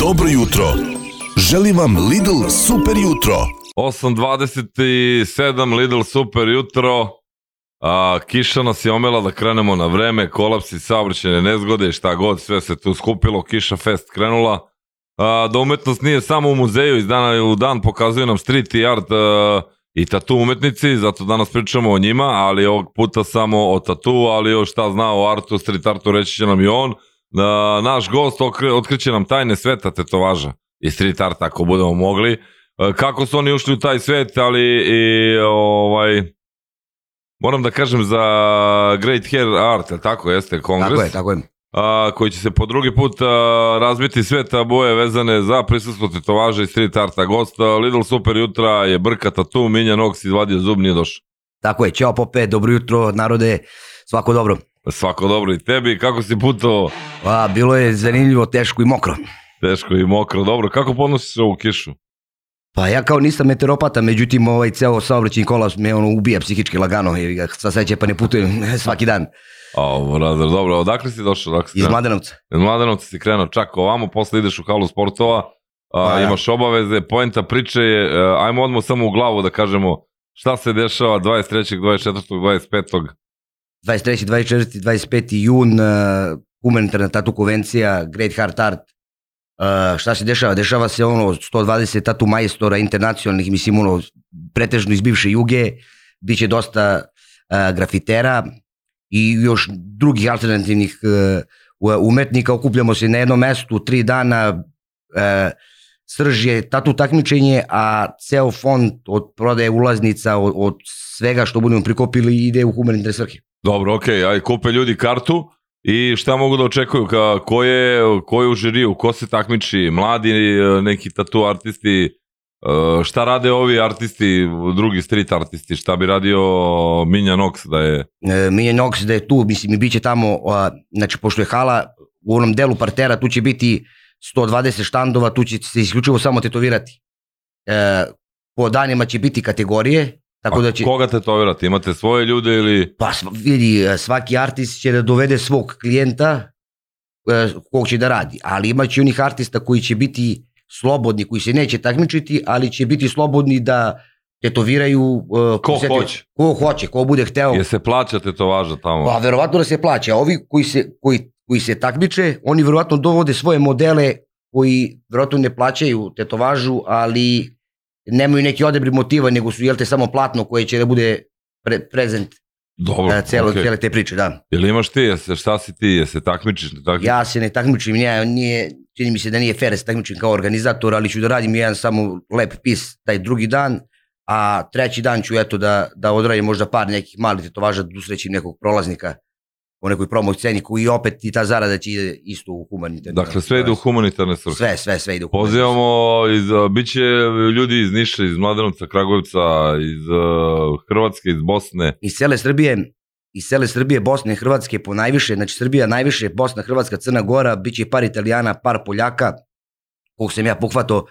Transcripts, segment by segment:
Dobro jutro. Želim vam Lidl super jutro. 8.27 Lidl super jutro. A, kiša nas je omela da krenemo na vreme, kolapsi, saobraćene nezgode i šta god, sve se tu skupilo, kiša fest krenula. A, da umetnost nije samo u muzeju, iz dana u dan pokazuju nam street i art a, i tatu umetnici, zato danas pričamo o njima, ali ovog puta samo o tatu, ali o šta zna o artu, street artu, reći će nam i on. Da, naš gost okre, otkriće nam tajne sveta tetovaža i street art ako budemo mogli. E, Kako su oni ušli u taj svet, ali i ovaj moram da kažem za Great Hair Art, tako jeste kongres? Tako je, tako je. a, koji će se po drugi put a, razbiti sveta boje vezane za prisustvo tetovaža i street arta. Gost Lidl Super Jutra je Brka Tatu, Minja Nox izvadio zub, nije došao. Tako je, ćao Pope, dobro jutro narode, svako dobro. Svako dobro i tebi, kako si putao? A, bilo je zanimljivo, teško i mokro. Teško i mokro, dobro. Kako podnosiš ovu kišu? Pa ja kao nisam meteoropata, međutim ovaj ceo saobraćajni kolas me ono ubija psihički lagano, jer ga sa sreće pa ne putujem svaki dan. O, brother, dobro, odakle si došao? Odakle si Iz? Mladenovca. Iz Mladenovca si krenuo čak ovamo, posle ideš u halu sportova, a, Pa, ja. imaš obaveze, poenta priče je, a, ajmo odmah samo u glavu da kažemo šta se dešava 23. 24. 25. 23. 24. 25. jun, uh, humanitarna tatu konvencija, Great Heart Art. Uh, šta se dešava? Dešava se ono 120 tatu majstora internacionalnih, mislim ono pretežno iz bivše juge, biće dosta uh, grafitera i još drugih alternativnih uh, umetnika, okupljamo se na jednom mestu, tri dana, uh, srž je tatu takmičenje, a ceo fond od prodaje ulaznica, od, od svega što budemo prikopili ide u humanitarne svrhe. Dobro, okej, aj kupe ljudi kartu i šta mogu da očekuju, ka, ko, je, ko je u žiriju, ko se takmiči, mladi e, neki tatu artisti, e, šta rade ovi artisti, drugi street artisti, šta bi radio Minja Nox da je E, Miljan Nox da je tu, mislim, i bit će tamo, a, znači, pošto je hala u onom delu partera, tu će biti 120 štandova, tu će se isključivo samo tetovirati. E, po danima će biti kategorije, tako A da će... koga tetovirate? Imate svoje ljude ili... Pa vidi, svaki artist će da dovede svog klijenta e, kog će da radi, ali imaće onih artista koji će biti slobodni, koji se neće takmičiti, ali će biti slobodni da tetoviraju e, Ko posetioce. hoće. Ko hoće, ko bude hteo. Je se plaća tetovaža tamo? Pa verovatno da se plaća. Ovi koji se, koji, koji se takmiče, oni verovatno dovode svoje modele koji verovatno ne plaćaju tetovažu, ali nemaju neki odebri motiva, nego su, jel te, samo platno koje će da bude pre, prezent Dobro, e, celo, okej. cele te priče, da. Jel imaš ti, jesi, šta si ti, jesi se takmičiš? Ne takmičiš? Ja se ne takmičim, nije, nije, čini mi se da nije fair da se takmičim kao organizator, ali ću da radim jedan samo lep pis taj drugi dan, a treći dan ću eto da, da odradim možda par nekih malih tetovaža, da usrećim nekog prolaznika u nekoj promo sceni koji opet i ta zarada će ide isto u humanitarne. Dakle, sve ide u humanitarne svrhe. Sve, sve, sve ide u humanitarne Pozivamo, iz, bit će ljudi iz Niša, iz Mladenovca, Kragujevca, iz a, Hrvatske, iz Bosne. iz cele Srbije, iz cele Srbije, Bosne i Hrvatske po najviše, znači Srbija najviše, Bosna, Hrvatska, Crna Gora, bit će par Italijana, par Poljaka, kog sam ja pohvato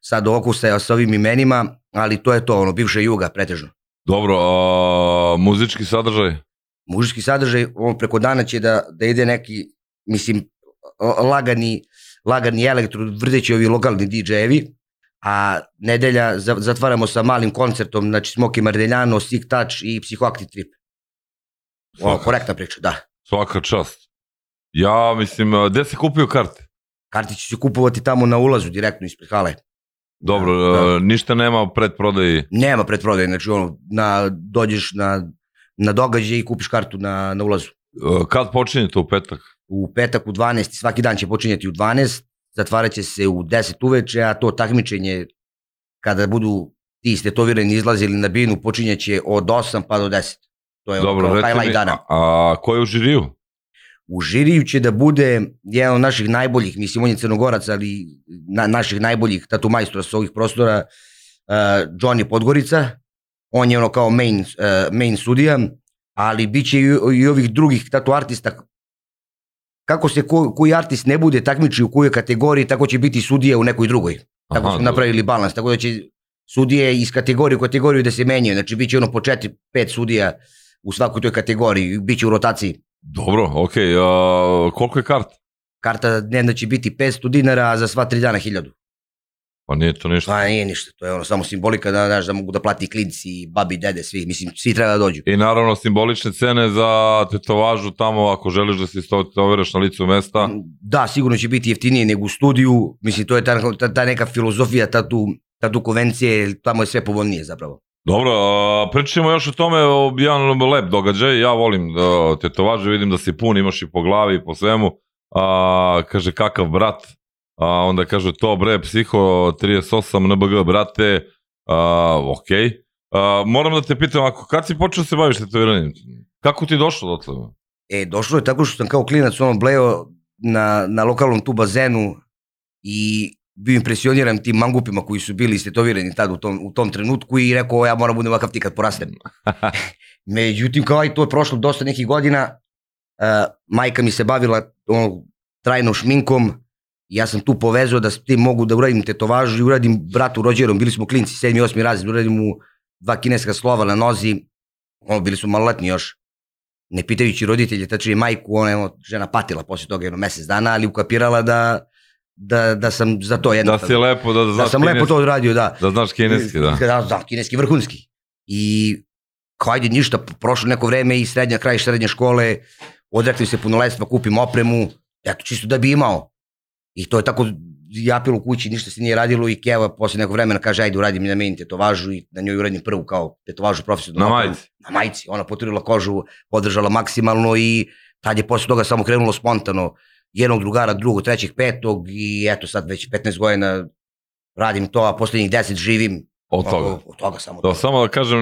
sad okusa sa ovim imenima, ali to je to, ono, bivša juga, pretežno. Dobro, a, muzički sadržaj? Mužički sadržaj, on preko dana će da, da ide neki, mislim, lagani, lagani elektro, vrdeći ovi lokalni DJ-evi, a nedelja za- zatvaramo sa malim koncertom, znači Smoky Mardeljano, Sick Touch i Psychoactive Trip. O, Svaka. korektna priča, da. Svaka čast. Ja, mislim, gde se kupio karte? Kartići će se kupovati tamo na ulazu, direktno ispred hale. Dobro, Da, da. ništa nema pred prodaji. Nema pretprodaje, znači ono, na, dođeš na, na događaj i kupiš kartu na, na ulazu. A, Kad počinjete u petak? U petak u 12, svaki dan će počinjati u 12, zatvarat će se u 10 uveče, a to takmičenje kada budu ti istetovirani izlazili na binu, počinjeće od 8 pa do 10. To je Dobro, ono highlight dana. a, a ko je u žiriju? U žiriju će da bude jedan od naših najboljih, mislim on je crnogorac, ali na, naših najboljih tatu majstora sa ovih prostora, uh, Johnny Podgorica, on je ono kao main, uh, main sudija, ali bit će i, i ovih drugih tatu artista, kako se ko, koji artist ne bude takmiči u kojoj kategoriji, tako će biti sudija u nekoj drugoj. Tako Aha, smo napravili balans, tako da će sudije iz kategorije u kategoriju da se menjaju, znači bit će ono po četiri, pet sudija u svakoj toj kategoriji, bit će u rotaciji. Dobro, okej. a, koliko je karta? karta dnevna će biti 500 dinara, a za sva tri dana 1000. Pa nije to ništa. Pa nije ništa, to je ono samo simbolika da, znaš, da mogu da plati klinci, babi, dede, svi, mislim, svi treba da dođu. I naravno simbolične cene za tetovažu tamo ako želiš da se tetoviraš na licu mesta. Da, sigurno će biti jeftinije nego u studiju, mislim, to je ta, ta, ta neka filozofija, ta tu, ta tu konvencije, tamo je sve povoljnije zapravo. Dobro, a, pričamo još o tome, o jedan lep događaj, ja volim da, tetovaže, vidim da si pun, imaš i po glavi i po svemu, a, kaže kakav brat, a, onda kaže to bre, psiho 38 NBG, brate, a, ok, a, moram da te pitam, ako kad si počeo da se baviš tetoviranjem, kako ti je došlo do toga? E, došlo je tako što sam kao klinac ono bleo na, na lokalnom tu bazenu i bio impresioniran tim mangupima koji su bili istetovirani tad u tom, u tom trenutku i rekao ja moram budem ovakav ti kad porastem. Međutim, kao i to je prošlo dosta nekih godina, uh, majka mi se bavila ono, trajnom šminkom, ja sam tu povezao da s tim mogu da uradim tetovažu i uradim bratu rođerom, bili smo klinci, 7. i 8. razred, uradim mu dva kineska slova na nozi, ono, bili su maloletni još, ne pitajući roditelje, tačnije majku, ona je žena patila posle toga jedno mesec dana, ali ukapirala da da, da sam za to jedno. Da si lepo, da, da znaš sam lepo to odradio, da. Da znaš kineski, da. Da, da, kineski vrhunski. I kao ajde ništa, prošlo neko vreme i srednja, kraj srednje škole, odrekli se punoletstva, kupim opremu, eto, čisto da bi imao. I to je tako japilo u kući, ništa se nije radilo i Keva posle nekog vremena kaže ajde uradim mi na meni tetovažu i na njoj uradim prvu kao tetovažu profesionalnu. Na majici? Na majici. Ona poturila kožu, podržala maksimalno i tad je posle toga samo krenulo spontano jednog drugara, drugog, trećeg, petog i eto sad već 15 godina radim to, a poslednjih 10 živim Od toga. Od toga samo. Da, toga. samo da kažem,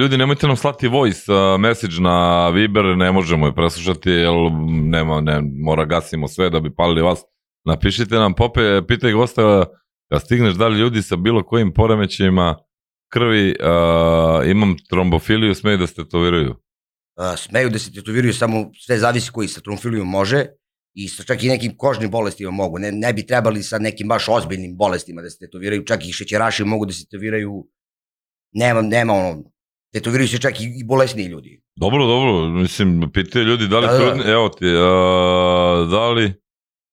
ljudi nemojte nam slati voice message na Viber, ne možemo je preslušati, jer nema, ne, mora gasimo sve da bi palili vas. Napišite nam, pope, pitaj gosta kad stigneš da li ljudi sa bilo kojim poremećajima krvi, a, imam trombofiliju, smeju da se tetoviraju. A, smeju da se tetoviraju, samo sve zavisi koji sa tromfilijom može i sa čak i nekim kožnim bolestima mogu. Ne, ne bi trebali sa nekim baš ozbiljnim bolestima da se tetoviraju, čak i šećeraši mogu da se tetoviraju, nema, nema ono, tetoviraju se čak i, i bolesniji ljudi. Dobro, dobro, mislim, pitaju ljudi da li, Da, da. trudni, evo ti, a, da li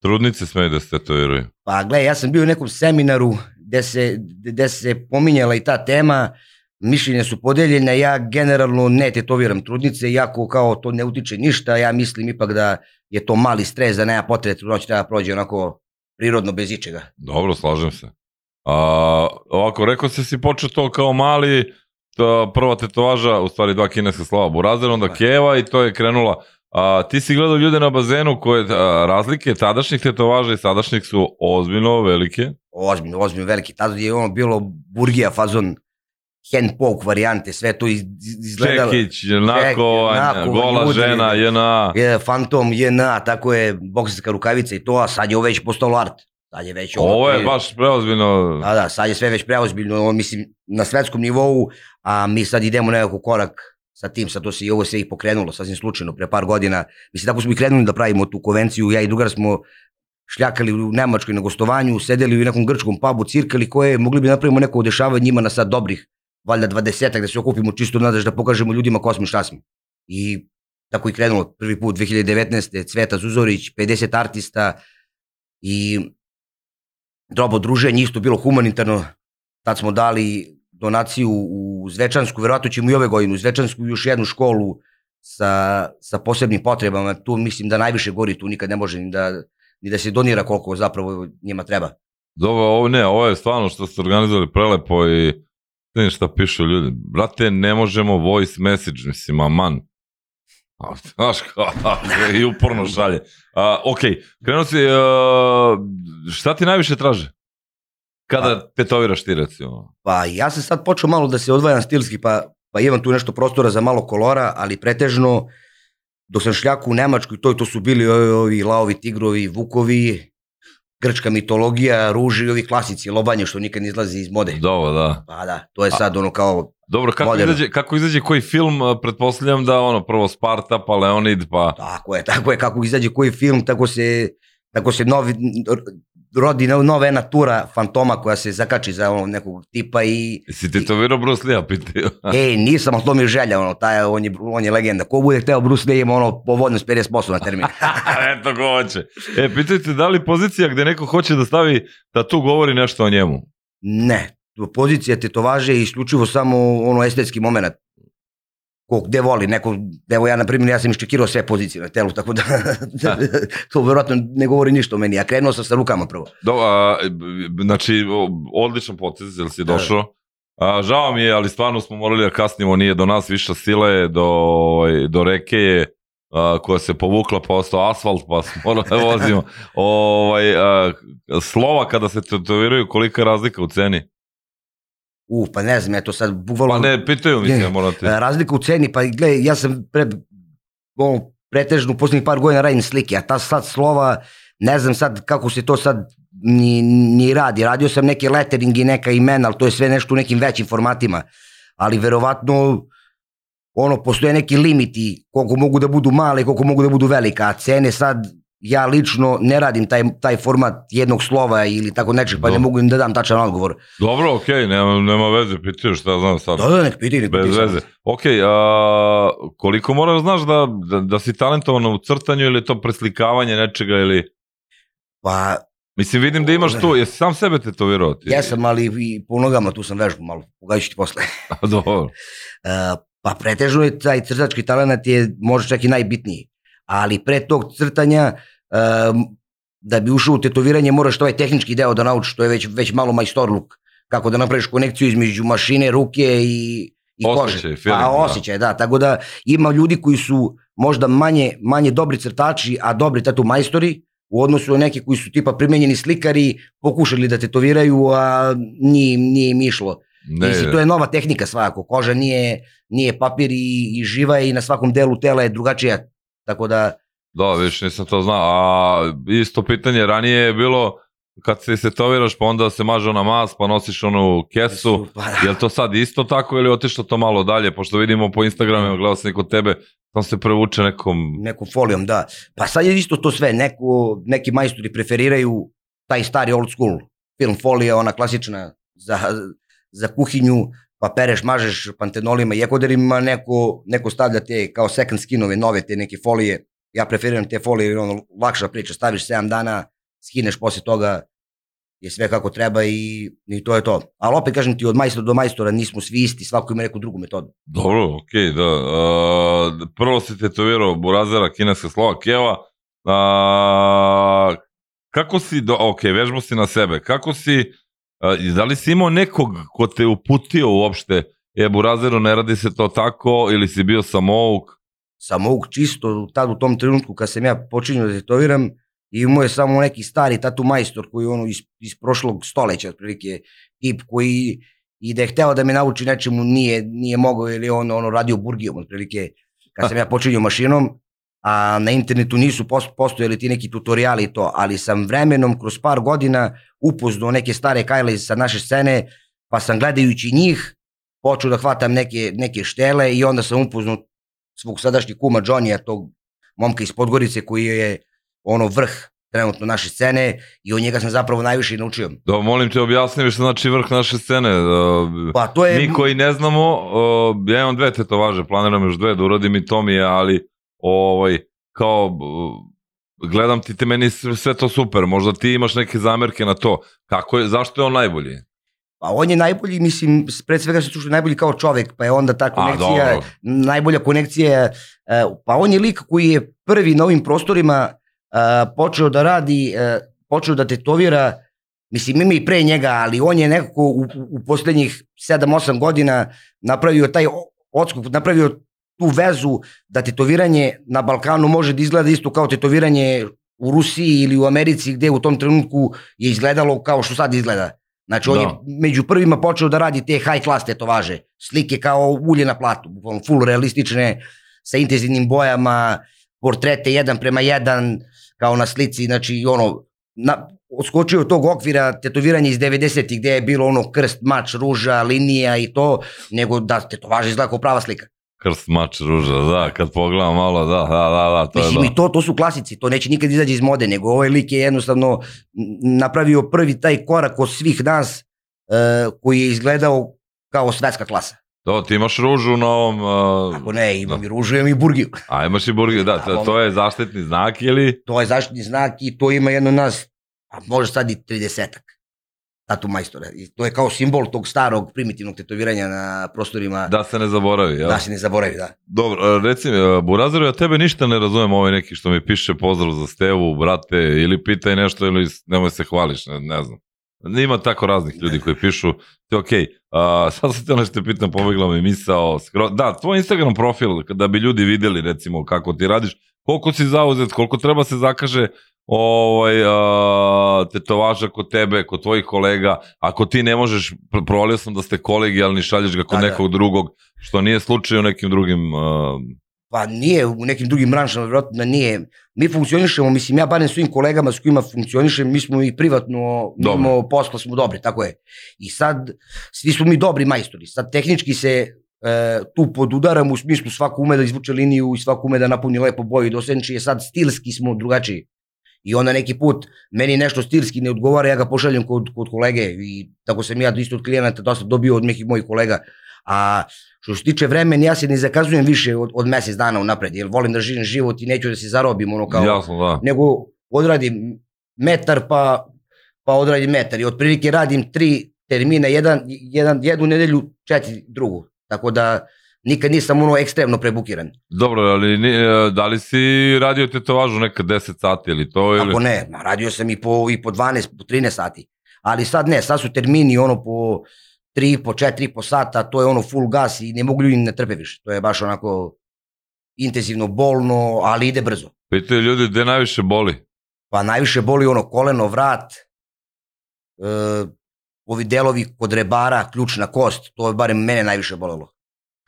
trudnice smeju da se tetoviraju? Pa gle, ja sam bio u nekom seminaru gde se, gde se pominjala i ta tema, mišljenja su podeljene, ja generalno ne tetoviram trudnice, iako kao to ne utiče ništa, ja mislim ipak da je to mali stres, da nema potrebe trudnoć treba da prođe onako prirodno bez ičega. Dobro, slažem se. A, ovako, rekao si si počeo to kao mali, ta prva tetovaža, u stvari dva kineska slova, Burazer, onda Da. Keva i to je krenula. A, ti si gledao ljude na bazenu koje a, razlike tadašnjih tetovaža i sadašnjih su ozbiljno velike. Ozbiljno, ozbiljno veliki. Tada je ono bilo burgija fazon hand poke varijante, sve to iz- izgledalo. Čekić, Nako, gola ljudi, žena, JNA. Je, Phantom, JNA, tako je bokserska rukavica i to, a sad je ovo već postalo art. Sad je već ono Ovo je baš preozbiljno. Da, da, sad je sve već preozbiljno, mislim, na svetskom nivou, a mi sad idemo nekako korak sa tim, sad to se i ovo se i pokrenulo, sasvim slučajno, pre par godina. Mislim, tako smo i krenuli da pravimo tu konvenciju, ja i drugar smo šljakali u Nemačkoj na gostovanju, sedeli u nekom grčkom pubu, cirkali koje mogli bi da napravimo neko dešavanje njima na sad dobrih, valjda dvadesetak, da se okupimo čisto nadaš da pokažemo ljudima ko smo i šta smo. I tako i krenulo prvi put 2019. Cveta Zuzorić, 50 artista i drobo druženje, isto bilo humanitarno. Tad smo dali donaciju u Zvečansku, verovatno ćemo i ove godine u Zvečansku još jednu školu sa, sa posebnim potrebama. Tu mislim da najviše gori, tu nikad ne može ni da, ni da se donira koliko zapravo njima treba. Dobro, ovo ne, ovo je stvarno što ste organizovali prelepo i ne šta pišu ljudi. Brate, ne možemo voice message, mislim, aman. A, Znaš kao, i uporno šalje. A, ok, krenuo si, a, šta ti najviše traže? Kada tetoviraš ti, recimo? Pa ja sam sad počeo malo da se odvajam stilski, pa, pa imam tu nešto prostora za malo kolora, ali pretežno dok sam šljaku u Nemačkoj, to, to su bili ovi, ovi laovi, tigrovi, vukovi, grčka mitologija, ruži i ovi klasici, lobanje što nikad ne izlazi iz mode. Dobro, da. Pa da, to je sad ono kao, Dobro, kako Moderno. izađe, kako izađe koji film, a, pretpostavljam da ono, prvo Sparta, pa Leonid, pa... tako je, tako je, kako izađe koji film, tako se, tako se novi, rodi no- nova jedna tura fantoma koja se zakači za ono nekog tipa i Si ti to viro Bruce Lee-a pitao? ej nisam, ali to mi je želja, ono, taj, on, je, on je legenda. Ko bude hteo Bruce Lee ima ono povodnost 50% na termin. Eto ko hoće. E, pitajte da li pozicija gde neko hoće da stavi da tu govori nešto o njemu? ne, pozicija tetovaže je isključivo samo ono estetski moment. Ko gde voli, neko, evo ja na primjer, ja sam iščekirao sve pozicije na telu, tako da to verovatno ne govori ništa o meni. Ja krenuo sam sa rukama prvo. Do, a, znači, odličan potez, jel si Da. došao? A, žao mi je, ali stvarno smo morali da kasnimo, nije do nas viša sile, do, ovaj, do reke je, a, koja se povukla, pa ostao asfalt, pa smo morali da vozimo. ovaj, a, slova kada se tetoviraju, kolika je razlika u ceni? U, pa ne znam, eto sad bukvalno... Pa ne, pitaju mi se, Ne. moram ti. E, Razlika u ceni, pa gledaj, ja sam pre, ono, pretežno u poslednjih par godina radim slike, a ta sad slova, ne znam sad kako se to sad ni, ni radi. Radio sam neke lettering i neka imena, ali to je sve nešto u nekim većim formatima. Ali verovatno ono, postoje neki limiti koliko mogu da budu male, koliko mogu da budu velika, a cene sad ja lično ne radim taj, taj format jednog slova ili tako nečeg, pa ne Dobro. mogu im da dam tačan odgovor. Dobro, okej, nema, nema veze, pitaju šta znam sad. Da, da, nek piti, nek Bez veze. Ok, a, koliko moraš da znaš da, da, da si talentovan u crtanju ili to preslikavanje nečega ili... Pa, Mislim, vidim da imaš tu, jesi sam sebe tetovirao ti? Jesam, ali i po nogama tu sam vežbu malo, pogađu ti posle. Dobro. Uh, pa pretežno je taj crtački talent je možda čak i najbitniji. Ali pre tog crtanja, um, da bi ušao u tetoviranje, moraš ovaj tehnički deo da naučiš, to je već, već malo majstorluk. Kako da napraviš konekciju između mašine, ruke i, i Osjećaj, kože. feeling, pa, da. osjećaj, da. Tako da ima ljudi koji su možda manje, manje dobri crtači, a dobri tatu majstori, u odnosu na neke koji su tipa primenjeni slikari, pokušali da tetoviraju, a nije, nije im išlo. Ne, Mislim, to je nova tehnika svakako. Koža nije, nije papir i, i živa je i na svakom delu tela je drugačija. Tako da, da, viš, nisam to znao. A isto pitanje, ranije je bilo kad se setoviraš pa onda se maže ona mas pa nosiš onu kesu. pa, Je li to sad isto tako ili otišlo to malo dalje? Pošto vidimo po Instagramu, gledao sam i kod tebe, tam se prevuče nekom... nekom folijom, da. Pa sad je isto to sve. Neko, neki majstori preferiraju taj stari old school. Film folija, ona klasična za, za kuhinju, pa pereš, mažeš pantenolima i ekoderima, neko, neko stavlja te kao second skinove, nove te neke folije. Ja preferiram te folije, jer je ono, lakša priča, staviš 7 dana, skineš posle toga, je sve kako treba i, i to je to. Ali opet kažem ti, od majstora do majstora nismo svi isti, svako ima neku drugu metodu. Dobro, okej, da. A, prvo si tetovirao Burazera, kineska slova, Keva. A, kako si, do, ok, vežbu si na sebe, kako si, da li si imao nekog ko te uputio uopšte, e, Burazeru, ne radi se to tako, ili si bio samouk? samouk čisto tad u tom trenutku kad sam ja počinio da tetoviram i imao je samo neki stari tatu majstor koji je ono iz, iz prošlog stoleća otprilike tip koji i da je hteo da me nauči nečemu nije, nije mogao ili on ono radio burgijom otprilike kad sam ja počinio mašinom a na internetu nisu post, postojali ti neki tutoriali i to, ali sam vremenom kroz par godina upoznao neke stare kajle sa naše scene, pa sam gledajući njih počeo da hvatam neke, neke štele i onda sam upoznao svog sadašnjeg kuma Johnny-a, tog momka iz Podgorice koji je ono vrh trenutno naše scene i od njega sam zapravo najviše naučio. Da, molim te, objasni mi što znači vrh naše scene. Da, Pa to je... Mi koji ne znamo, ja imam dve tetovaže, planiram još dve da uradim i to mi je, ali ovaj, kao gledam ti te meni sve, to super, možda ti imaš neke zamerke na to. Kako je, zašto je on najbolji? Pa on je najbolji, mislim, pred svega se što je najbolji kao čovek, pa je onda ta konekcija, dobro. najbolja konekcija, e, pa on je lik koji je prvi na ovim prostorima e, počeo da radi, e, počeo da tetovira, mislim ima i pre njega, ali on je nekako u, u poslednjih 7-8 godina napravio taj odskok, napravio tu vezu da tetoviranje na Balkanu može da izgleda isto kao tetoviranje u Rusiji ili u Americi gde u tom trenutku je izgledalo kao što sad izgleda. Znači on Da. je među prvima počeo da radi te high class tetovaže, slike kao ulje na platu, full realistične, sa intenzivnim bojama, portrete jedan prema jedan, kao na slici, znači ono, na, odskočio od tog okvira tetoviranja iz 90-ih gde je bilo ono krst, mač, ruža, linija i to, nego da tetovaže izgleda kao prava slika. Krst mač ruža, da, kad pogledam malo, da, da, da, da, to Mislim, je i to, to su klasici, to neće nikad izaći iz mode, nego ovaj lik je jednostavno napravio prvi taj korak od svih nas e, koji je izgledao kao svetska klasa. da. Ti imaš ružu na ovom, uh, Ako ne, imam i ružu, imam i burgiju. a imaš i burger, da, to, to je zaštitni znak ili? To je zaštitni znak i to ima jedno nas, a može sad i 30-ak tatu majstora. I to je kao simbol tog starog primitivnog tetoviranja na prostorima da, se ne zaboravi, jel? da se ne zaboravi, da. Dobro, a, reci mi, a, Burazeru, ja tebe ništa ne razumem ovaj neki što mi piše pozdrav za Stevu, brate, ili pitaj nešto ili nemoj se hvališ, ne, ne znam. Ima tako raznih ljudi koji pišu, to je okej. A, sad sam te nešto pitam, pobegla mi misao. Skro... Da, tvoj Instagram profil, da bi ljudi videli recimo kako ti radiš, koliko si zauzet, koliko treba se zakaže ovaj, a, tetovaža kod tebe, kod tvojih kolega, ako ti ne možeš, pr- provalio sam da ste kolegijalni, šalješ ga kod Da, da. nekog drugog, što nije slučaj u nekim drugim a, Pa nije, u nekim drugim branšama, vjerojatno da nije. Mi funkcionišemo, mislim, ja barem svojim kolegama s kojima funkcionišem, mi smo i privatno, mimo posla smo dobri, tako je. I sad, svi smo mi dobri majstori. Sad, tehnički se e, tu podudaramo u smislu svako ume da izvuče liniju i svako ume da napuni lepo boju i dosenči je sad stilski smo drugačiji. I onda neki put meni nešto stilski ne odgovara, ja ga pošaljem kod, kod kolege i tako sam ja isto od klijenata dosta dobio od nekih mojih kolega. A što se tiče vremena, ja se ne zakazujem više od, od mesec dana unapred, jer volim da živim život i neću da se zarobim, ono kao, Jasno, da. nego odradim metar pa, pa odradim metar i otprilike radim tri termina, jedan, jedan, jednu nedelju, četiri drugu. Tako da nikad nisam ono ekstremno prebukiran. Dobro, ali e, da li si radio tetovažu nekad 10 sati ili to? Ili... Ako ne, radio sam i po, i po 12, po 13 sati. Ali sad ne, sad su termini ono po 3, po 4, po sata, to je ono full gas i ne mogu ljudi ne trpe više. To je baš onako intenzivno, bolno, ali ide brzo. Pitaju ljudi gde najviše boli. Pa najviše boli ono koleno, vrat, e, ovi delovi kod rebara, ključna kost, to je barem mene najviše bolelo.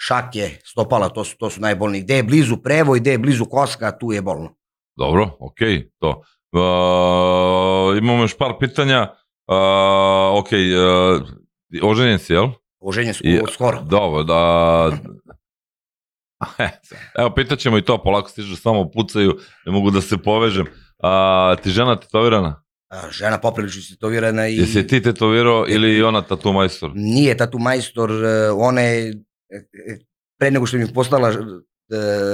Šake, stopala, to su, to su najbolniji. Gde je blizu prevoj, gde je blizu koska, tu je bolno. Dobro, okej, to. Uh, imamo još par pitanja. Uh, okej, uh, oženjen si, jel? Oženjen su I- skoro. Dobro, da... Evo, pitaćemo i to, polako stižu, samo pucaju, ne mogu da se povežem. A, ti žena tetovirana? A, žena poprilično tetovirana i Jesi je ti tetovirao ili ona tatu majstor? nije tatu majstor, e, ona je e, e, pre nego što mi postala e,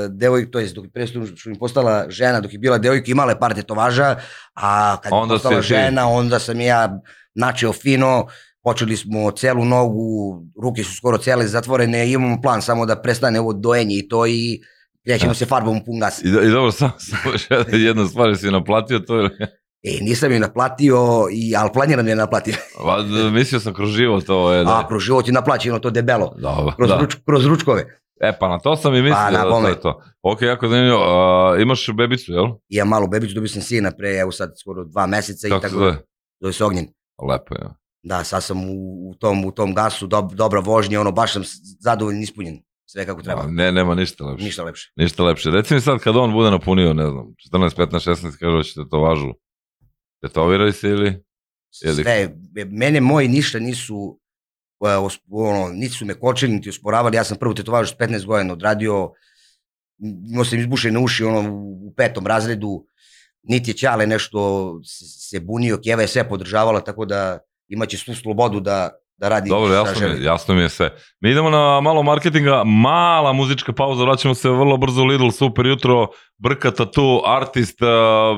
devojka, to jest dok pre nego što mi postala žena, dok je bila devojka, imala je par tetovaža, a kad Onda je postala si žena, onda sam ja načeo fino, počeli smo celu nogu, ruke su skoro cele zatvorene, imamo plan samo da prestane ovo dojenje i to i krećemo se farbom pun gas. I, do- i dobro, samo, još jedna- stvar, jesi naplatio to ili... E, nisam je naplatio, i, ali planiram da je naplatim. Va, mislio sam kroz život ovo je da... A kroz život je naplaćeno to debelo, Dobro, kroz, da. ruč, kroz ručkove. E, pa na to sam i mislio Pa, na da to je to. Ok, jako zanimljivo. A, imaš bebicu, jel? Imam malu bebicu, dobio sam sina pre, evo sad skoro dva meseca i Kako se tako. zove? Zove se Ognjen. Lepo je. Da, sad sam u, u, tom, u tom gasu, dob, dobra vožnja, ono, baš sam zadovoljan, ispunjen. Sve kako treba. A, ne, nema ništa lepše. Ništa lepše. Ništa lepše. Reci mi sad kad on bude napunio, ne znam, 14, 15, 16, kaže hoćete to važu. Tetoviraj se ili? Jeli? Sve, mene moji ništa nisu, e, ono, niti su me kočili, niti usporavali. Ja sam prvu tetovažu s 15 godina odradio, imao sam izbušene uši ono, u, petom razredu, niti je Ćale nešto se, bunio, Keva je sve podržavala, tako da imaće svu slobodu da, da radi Dobro, jasno mi, jasno mi je sve. Mi idemo na malo marketinga, mala muzička pauza, vraćamo se vrlo brzo u Lidl, super jutro, Brka Tatu, artist, uh,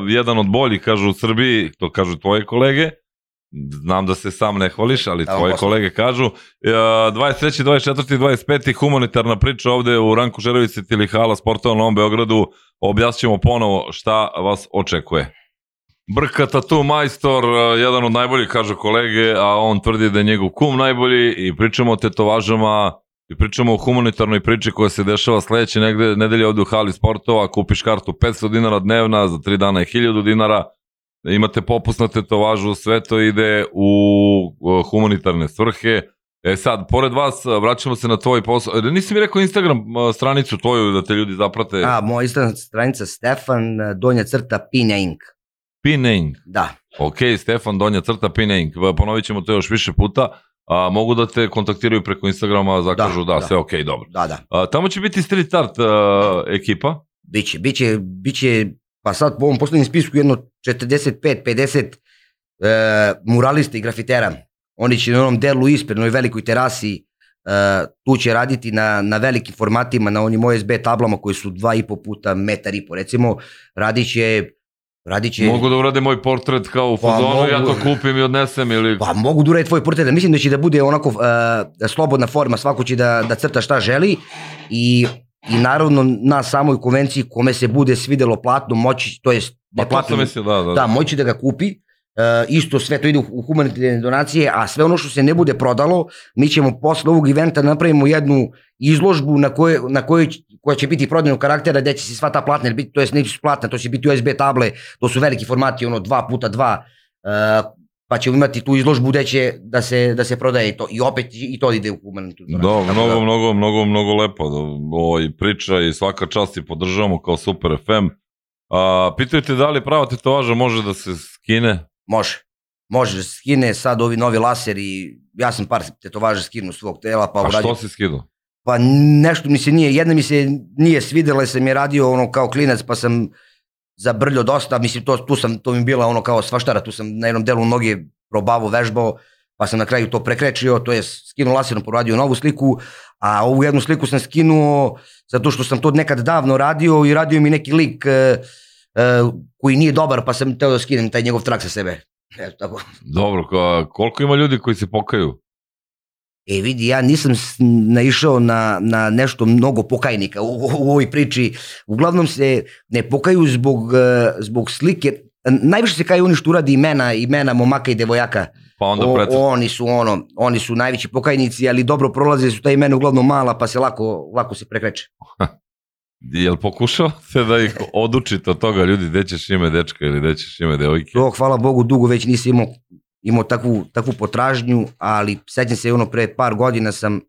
jedan od boljih, kažu u Srbiji, to kažu tvoje kolege, znam da se sam ne hvališ, ali Da, tvoje kolege kažu. Uh, 23. 24. 25. humanitarna priča ovde u Ranku Žerovice ili Hala Sportova na Novom Beogradu, objasnit ponovo šta vas očekuje. Brka Tatu majstor, uh, jedan od najboljih, kažu kolege, a on tvrdi da je njegov kum najbolji i pričamo o tetovažama i pričamo o humanitarnoj priči koja se dešava sledeće negde, nedelje ovde u hali sportova, kupiš kartu 500 dinara dnevna, za 3 dana je 1000 dinara, imate popust na tetovažu, sve to ide u uh, humanitarne svrhe. E sad, pored vas, vraćamo se na tvoj posao. E, Nisi mi rekao Instagram stranicu tvoju da te ljudi zaprate. A, moja Instagram stranica Stefan, e, donja crta, Pinja Ink. Pinning. Da, Ok, Stefan Donja crta Pinning. Ponovit ćemo to još više puta. A, mogu da te kontaktiraju preko Instagrama, zakažu da, Da, da, sve ok, dobro. Da, da. A, tamo će biti street art a, ekipa. Biće, biće, biće, pa sad po ovom poslednjem spisku jedno 45-50 e, muralista i grafitera. Oni će na onom delu ispred, na velikoj terasi, e, tu će raditi na, na velikim formatima, na onim OSB tablama koji su 2,5 puta metar i po, recimo, radit će, radit će... Mogu da urade moj portret kao u Pa, fazonu, ja mogu. to kupim i odnesem ili... Pa mogu da urade tvoj portret, mislim da će da bude onako uh, slobodna forma, svako će da, da crta šta želi i, i naravno na samoj konvenciji kome se bude svidelo platno moći, to jest Pa ne to platno, sam mislio, da, da. da, moći da ga kupi, isto sve to ide u, humanitarne donacije, a sve ono što se ne bude prodalo, mi ćemo posle ovog eventa napravimo jednu izložbu na koje, na kojoj, će- koja će biti prodajnog karaktera, gde će se sva ta platna, biti, to jest neće su platne, to će biti USB table, to su veliki formati, ono 2 puta 2, uh, pa ćemo imati tu izložbu gde će da se, da se prodaje i to. I opet i to ide u humanitarnu Da, donaciju. Tako mnogo, mnogo, mnogo, mnogo lepo. Da, Ovaj, priča i svaka čast i podržavamo kao Super FM. A, pitaju te da li prava tetovaža može da se skine? Može. Može da skine sad ovi novi laseri, ja sam par tetovaža skinuo svog tela, pa A uradio što si skidao? Pa nešto mi se nije, jedna mi se nije svidela, sam je radio ono kao klinac, pa sam zabrljao dosta, mislim to, tu sam, to mi bila ono kao svaštara, tu sam na jednom delu noge probavao, vežbao, pa sam na kraju to prekrečio, to je skinuo laserom, poradio novu sliku, a ovu jednu sliku sam skinuo zato što sam to nekad davno radio i radio mi neki lik e, koji nije dobar, pa sam teo da skinem taj njegov trak sa sebe. Eto tako. Dobro, koliko ima ljudi koji se pokaju? E vidi, ja nisam naišao na, na nešto mnogo pokajnika u, u, u ovoj priči. Uglavnom se ne pokaju zbog, eh, zbog slike. Najviše se kaju oni što uradi imena, imena momaka i devojaka. Pa onda O, oni su ono, oni su najveći pokajnici, ali dobro prolaze su ta imena uglavnom mala, pa se lako, lako se prekreće. Jel pokušao se da ih odučite od toga, ljudi, gde ćeš ime dečka ili gde ćeš ime devojke? To, hvala Bogu, dugo već nisam imao, imao takvu, takvu potražnju, ali sećam se ono pre par godina sam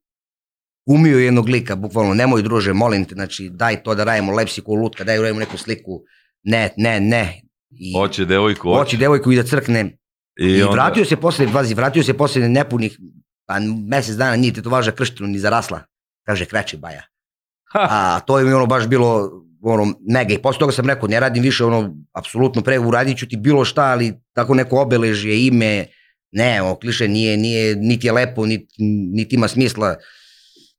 umio jednog lika, bukvalno, nemoj druže, molim te, znači daj to da radimo, lep si ko lutka, daj da radimo neku sliku, ne, ne, ne. I Hoće devojku, hoće. hoće devojku i da crkne. I, onda- vratio se posle, vazi, vratio se posle nepunih, pa mesec dana nije te to važa krštinu ni zarasla. Kaže, kreće baja. A to je mi ono baš bilo ono mega. I posle toga sam rekao ne radim više ono apsolutno pre uradit ću ti bilo šta ali tako neko obeležje ime ne ovo kliše nije nije niti je lepo niti, niti ima smisla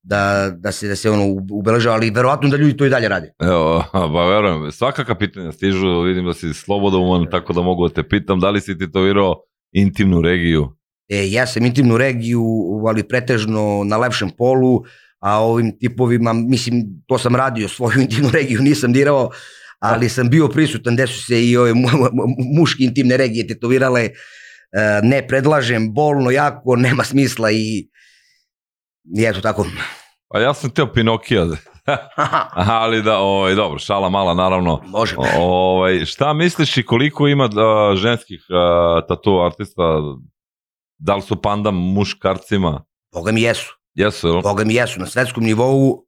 da, da se da se ono ubeležava ali verovatno da ljudi to i dalje rade. Evo, ba verujem, svakaka pitanja stižu, vidim da si slobodoman, tako da mogu da te pitam, da li si tetovirao intimnu regiju? E, ja sam intimnu regiju, ali pretežno na lepšem polu, a ovim tipovima, mislim, to sam radio, svoju intimnu regiju nisam dirao, ali sam bio prisutan gde su se i ove mu, mu, muške intimne regije tetovirale. E, ne predlažem, bolno, jako, nema smisla i, i eto tako. Pa ja sam teo Pinokija, ali da, ovaj, dobro, šala mala naravno. Može. Ovaj, šta misliš i koliko ima ženskih tatu artista? Da li su panda muškarcima? Boga mi jesu. Jesu? Boga mi jesu. Na svetskom nivou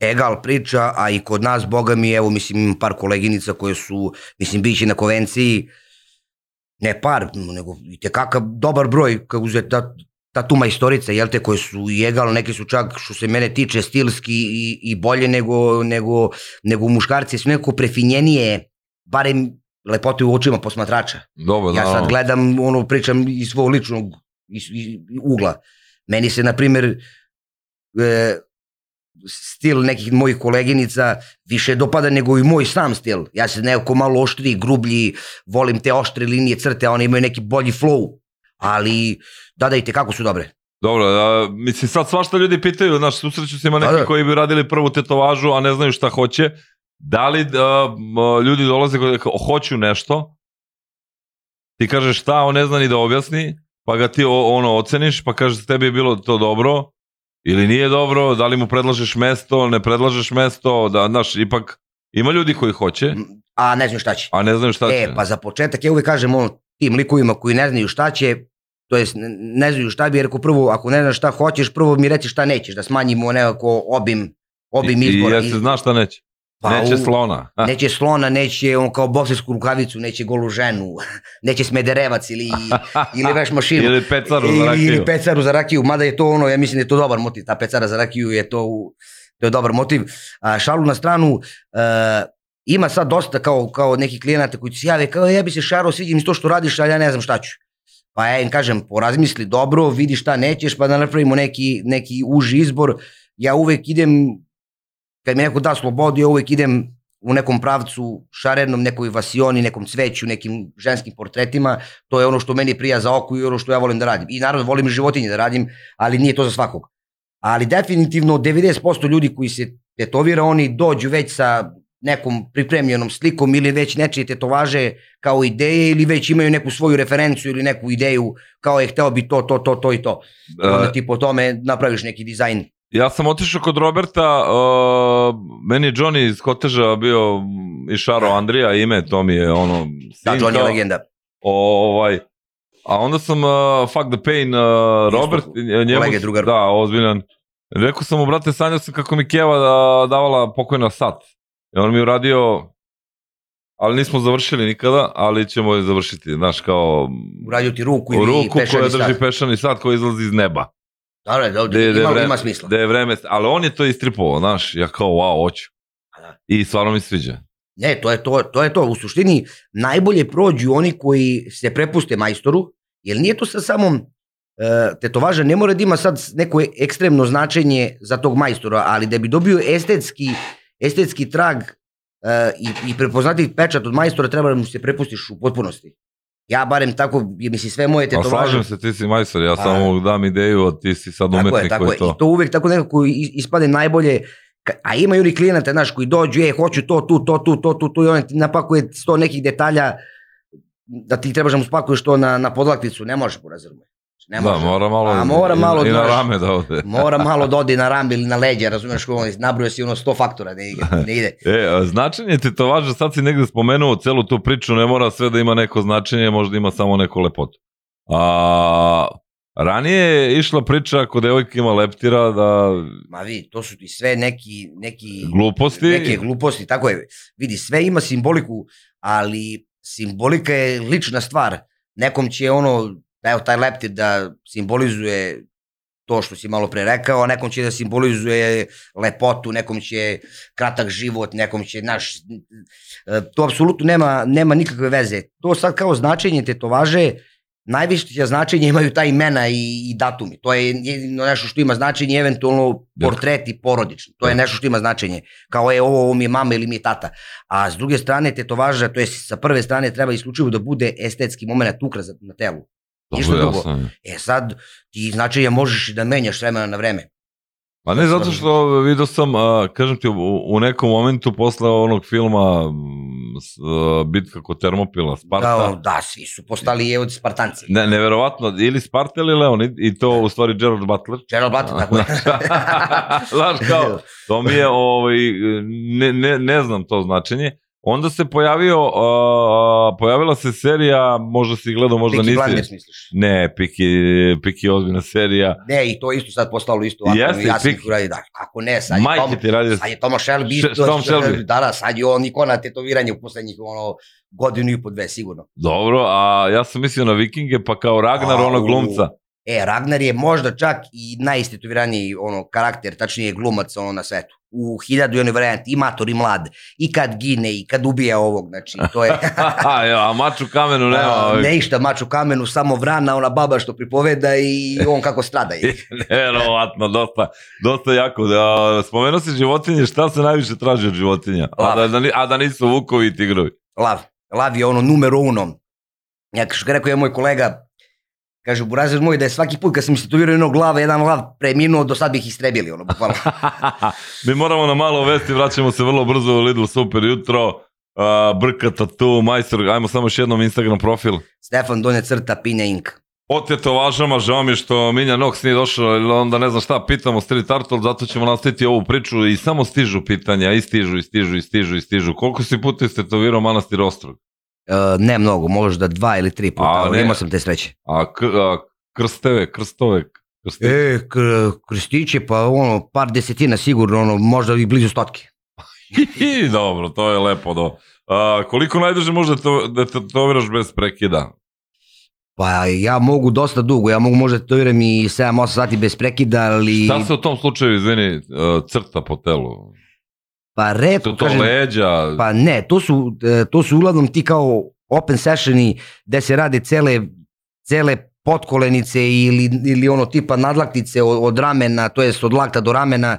egal priča, a i kod nas, boga mi, evo, mislim, imam par koleginica koje su, mislim, biće na konvenciji, ne par, nego i tekakav dobar broj, kako uzeti ta, ta tu majstorica, jel te, koje su i egal, neke su čak, što se mene tiče, stilski i, i bolje nego, nego, nego muškarci, su nekako prefinjenije, barem lepote u očima posmatrača. Dobro, Ja sad gledam, ono, pričam iz svog ličnog iz, iz, ugla. Meni se, na primjer, e, stil nekih mojih koleginica više dopada nego i moj sam stil. Ja se nekako malo oštri, grublji, volim te oštre linije crte, a one imaju neki bolji flow. Ali, da, da, i kako su dobre. Dobro, a, mislim sad svašta ljudi pitaju, znaš, susreću se ima neki Da, da. koji bi radili prvu tetovažu, a ne znaju šta hoće. Da li a, m, ljudi dolaze koji hoću nešto, ti kažeš šta, on ne zna ni da objasni, pa ga ti ono oceniš, pa kažeš tebi je bilo to dobro, ili nije dobro, da li mu predlažeš mesto, ne predlažeš mesto, da, znaš, ipak ima ljudi koji hoće, A ne znam šta će. a ne znaju šta će. E, pa za početak ja uvek kažem ono, tim likovima koji ne znaju šta će, to jest ne- znaju šta bi, jer ako prvo, ako ne znaš šta hoćeš, prvo mi reci šta nećeš, da smanjimo nekako obim, obim I, i izbora. ja se zna šta neće. Pa Neće u- slona. Neće slona, neće on kao boksersku rukavicu, neće golu ženu, neće smederevac ili, ili veš mašinu. Ili pecaru za rakiju. Ili pecaru za rakiju, mada je to ono, ja mislim da je to dobar motiv, ta pecara za rakiju je to, to je dobar motiv. A, šalu na stranu, e, ima sad dosta kao, kao neki klijenata koji se jave, kao ja bi se šaro, sviđa mi to što radiš, ali ja ne znam šta ću. Pa ja im kažem, porazmisli dobro, vidi šta nećeš, pa da napravimo neki, neki uži izbor. Ja uvek idem, kad mi neko da slobodu, ja uvek idem u nekom pravcu šarenom, nekoj vasioni, nekom cveću, nekim ženskim portretima, to je ono što meni prija za oko i ono što ja volim da radim. I naravno volim životinje da radim, ali nije to za svakog. Ali definitivno 90% ljudi koji se tetovira, oni dođu već sa nekom pripremljenom slikom ili već nečije tetovaže kao ideje ili već imaju neku svoju referenciju ili neku ideju kao je hteo bi to, to, to, to i to. I onda E, ti po tome napraviš neki dizajn. Ja sam otišao kod Roberta, uh, meni je Johnny iz Koteža bio i Šaro Andrija, ime to mi je ono... Da, Johnny je legenda. Ovaj, a onda sam uh, Fuck the Pain, uh, Robert, njemu, kolege, drugar. da, ozbiljan. Rekao sam mu, brate, sanjao sam kako mi Keva da, davala pokojna sat. I on mi je uradio, ali nismo završili nikada, ali ćemo je završiti, znaš, kao Uradio ti ruku ili ruku koja drži sat. pešani sat koji izlazi iz neba. Da, da, da, Da da ima, vreme- ima smisla. Da je vreme, ali on je to istripovao, znaš, ja kao, wow, hoću. Da. I stvarno mi sviđa. Ne, to je to, to je to. U suštini najbolje prođu oni koji se prepuste majstoru, jer nije to sad samo e, tetovaža ne mora da ima sad neko ekstremno značenje za tog majstora, ali da bi dobio estetski, estetski trag e, i, i prepoznatljiv pečat od majstora treba da mu se prepustiš u potpunosti. Ja barem tako, je, mislim, sve moje A tetovaže... slažem se, ti si majstor, ja samo dam ideju, a ti si sad Tako umetnik je, tako koji je. to... I to uvek tako nekako is- ispade najbolje, a ima i oni klijenata, znaš, koji dođu, e, hoću to, tu, to, tu, to, tu, tu, i on ti napakuje sto nekih detalja, da ti trebaš da mu spakuješ to na, na podlakticu, ne može, porazumije. Ne Da, može. mora malo, A mora i- malo, i, na znaš, rame da ode. Mora malo da ode na rambi ili na leđa, razumeš, ko, nabruje si ono sto faktora, ne, ide- ne ide. E, a značenje tetovaža, sad si negde spomenuo celu tu priču, ne mora sve da ima neko značenje, možda ima samo neku lepotu. A, ranije je išla priča ako devojka ima leptira da Ma vidi, to su ti sve neki, neki gluposti, neke gluposti, tako je. Vidi, sve ima simboliku, ali simbolika je lična stvar. Nekom će ono, evo taj leptir da simbolizuje to što si malo pre rekao, a nekom će da simbolizuje lepotu, nekom će kratak život, nekom će, znaš, e, to apsolutno nema, nema nikakve veze. To sad kao značenje tetovaže, najviše značenje imaju ta imena i, i datumi. To je jedino nešto što ima značenje, eventualno portreti porodični. To je nešto što ima značenje. Kao je ovo, ovo mi je mama ili mi je tata. A s druge strane tetovaža, to je sa prve strane treba isključivo da bude estetski moment ukras na telu. Ništa Dobro, drugo. jasno je. E sad, ti značenja možeš i da menjaš vremena na vreme. Pa ne, zato što vidio sam, a, kažem ti, u, u nekom momentu posle onog filma s, a, Bitka kod Termopila, Sparta, Da, da, svi su postali je od Spartanci. ne, neverovatno, ili Sparta ili Leonid, i to u stvari Gerard Butler. Gerald Butler, tako je. Znaš kao, to mi je, ovaj, ne, ne, ne znam to značenje. Onda se pojavio, a, pojavila se serija, možda si gledao, možda Peaky nisi. Blinders, misliš? Ne, Piki, Piki je ozbiljna serija. Ne, i to isto sad postalo isto. Ako Jeste, ja sam uradio, da, kako ne, sad je Tom, ti radi. sad je Toma Shelby, Š- Tom Shelby. da, da, sad je on ikona tetoviranja u poslednjih ono, godinu i po dve, sigurno. Dobro, a ja sam mislio na Vikinge, pa kao Ragnar, Au. onog glumca. E, Ragnar je možda čak i najistetoviraniji ono, karakter, tačnije glumac ono, na svetu. U hiljadu i onoj varijanti, i mator i mlad, i kad gine, i kad ubija ovog, znači, to je... a, a mač u kamenu nema. A, ne išta mač u kamenu, samo vrana, ona baba što pripoveda i on kako strada. Je. Neverovatno, dosta, dosta jako. Da, spomenuo si životinje, šta se najviše traži od životinja? A Lav. da, da, ni- a da nisu vukovi i tigrovi. Lav. Lav je ono numero uno. Ja što rekao je moj kolega, kaže, burazer moj, da je svaki put kad sam istetovirao jednog lava, jedan lav preminuo, do sad bi ih istrebili, ono, bukvalno. Mi moramo na malo vesti, vraćamo se vrlo brzo u Lidl Super jutro. Uh, Brka Tatu, majstor, ajmo samo još jednom Instagram profil. Stefan Donje crta, Pinja Ink. O tetovažama, žao mi što Minja Nox nije došao, ili onda ne znam šta pitamo Street Artol, zato ćemo nastaviti ovu priču i samo stižu pitanja, i stižu, i stižu, i stižu, i stižu. Koliko si puta istetovirao manastir Ostrog? Uh, ne mnogo, možda dva ili tri puta, ali imao sam te sreće. A, a krsteve, krstove, krsteve. E, krstiće, pa ono, par desetina sigurno, ono, možda i blizu stotke. I dobro, to je lepo. Do. A, koliko najduže može to, da tetoviraš bez prekida? Pa ja mogu dosta dugo, ja mogu možda tetoviram i 7-8 sati bez prekida, ali... Šta se u tom slučaju, izvini, uh, crta po telu? Pa redko, Su to kažem, leđa? Pa ne, to su, e, to su uglavnom ti kao open sessioni gde se rade cele, cele potkolenice ili, ili ono tipa nadlaktice od, od ramena, to jest od lakta do ramena.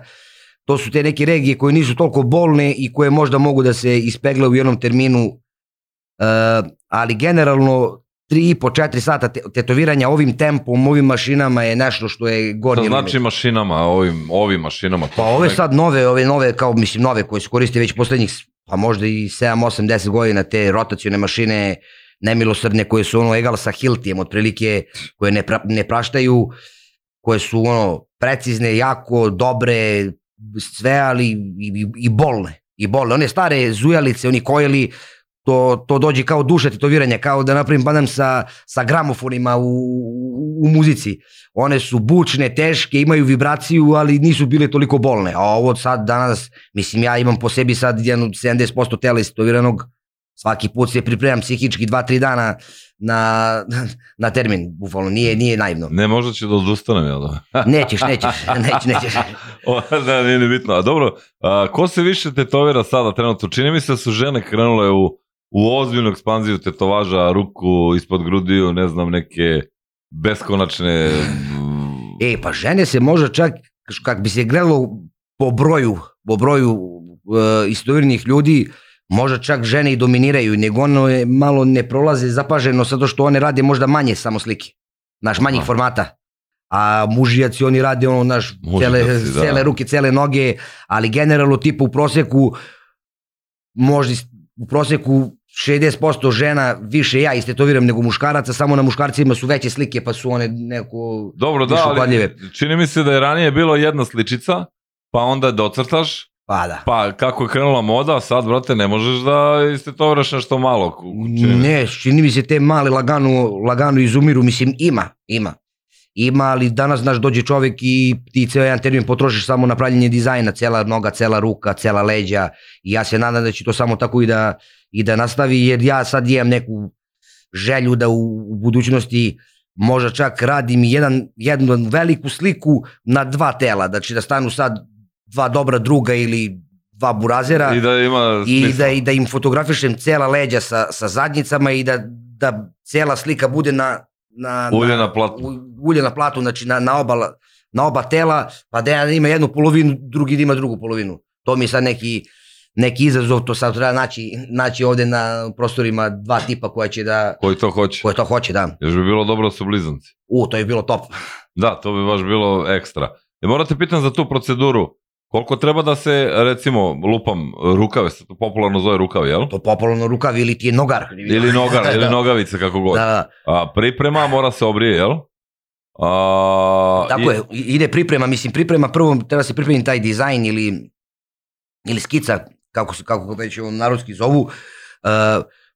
To su te neke regije koje nisu toliko bolne i koje možda mogu da se ispegle u jednom terminu, e, ali generalno 3,5-4 sata te- tetoviranja ovim tempom, ovim mašinama je nešto što je Šta gornji limit. znači mašinama, ovim, ovim mašinama? Pa ove sad nove, ove nove, kao mislim nove koje se koriste već poslednjih, pa možda i 7, 8, 10 godina, te rotacione mašine nemilosrdne koje su ono egal sa Hiltijem, otprilike, koje ne, pra, ne praštaju, koje su ono precizne, jako dobre, sve, ali i, i, i bolne. I bolne. One stare zujalice, oni kojeli, to, to dođe kao duša tetoviranja, kao da napravim badam sa, sa gramofonima u, u, u muzici. One su bučne, teške, imaju vibraciju, ali nisu bile toliko bolne. A ovo sad danas, mislim ja imam po sebi sad jedno 70% tela istotoviranog, svaki put se pripremam psihički 2-3 dana na, na termin, bukvalno, nije, nije naivno. Ne, možda ću da odustanem, jel da? Nećeš, nećeš, nećeš, nećeš. O, da, nije ni bitno. A dobro, a, ko se više tetovira sada trenutno? Čini mi se da su žene krenule u, u ozbiljnu ekspanziju tetovaža, ruku ispod grudiju, ne znam, neke beskonačne... E, pa žene se može čak, kak bi se gledalo po broju, po broju uh, istovirnih ljudi, možda čak žene i dominiraju, nego ono je malo ne prolaze zapaženo zato što one rade možda manje samo slike, naš manjih Aha. formata. A mužijaci oni rade ono naš cele, da. cele ruke, cele noge, ali generalno tipa u proseku možda u proseku 60% žena više ja istetoviram nego muškaraca, samo na muškarcima su veće slike pa su one neko Dobro, da, ali čini mi se da je ranije bilo jedna sličica, pa onda docrtaš, Pa da. pa kako je krenula moda, sad, brate, ne možeš da istetoviraš nešto malo. Čini. Ne, čini mi se te male lagano, lagano izumiru, mislim ima, ima. Ima, ali danas, znaš, dođe čovek i ti ceo jedan termin potrošiš samo na pravljenje dizajna, cela noga, cela ruka, cela leđa. I ja se nadam da će to samo tako i da, i da nastavi, jer ja sad imam neku želju da u, u budućnosti možda čak radim jedan, jednu veliku sliku na dva tela, znači da stanu sad dva dobra druga ili dva burazera I da ima i da, i da im fotografišem cela leđa sa, sa zadnjicama i da, da cela slika bude na, na, Ulje na platu. ulje na platu, znači na, na, oba, na oba tela, pa da jedan ima jednu polovinu, drugi da ima drugu polovinu. To mi je sad neki, neki izazov, to sad treba naći, naći ovde na prostorima dva tipa koja će da, Koji to hoće. koje to hoće, da. Još bi bilo dobro da su blizanci. U, to je bilo top. Da, to bi baš bilo ekstra. E, morate pitan za tu proceduru. Koliko treba da se, recimo, lupam rukave, se to popularno zove rukav, jel? To popularno rukav ili ti je nogar. Ili nogar, ili nogavice, kako god. Da, da. A, priprema mora se obrije, jel? A, Tako je, i- ide priprema, mislim priprema, prvo treba se pripremiti taj dizajn ili, ili skica, kako se kako već narodski zovu. Uh,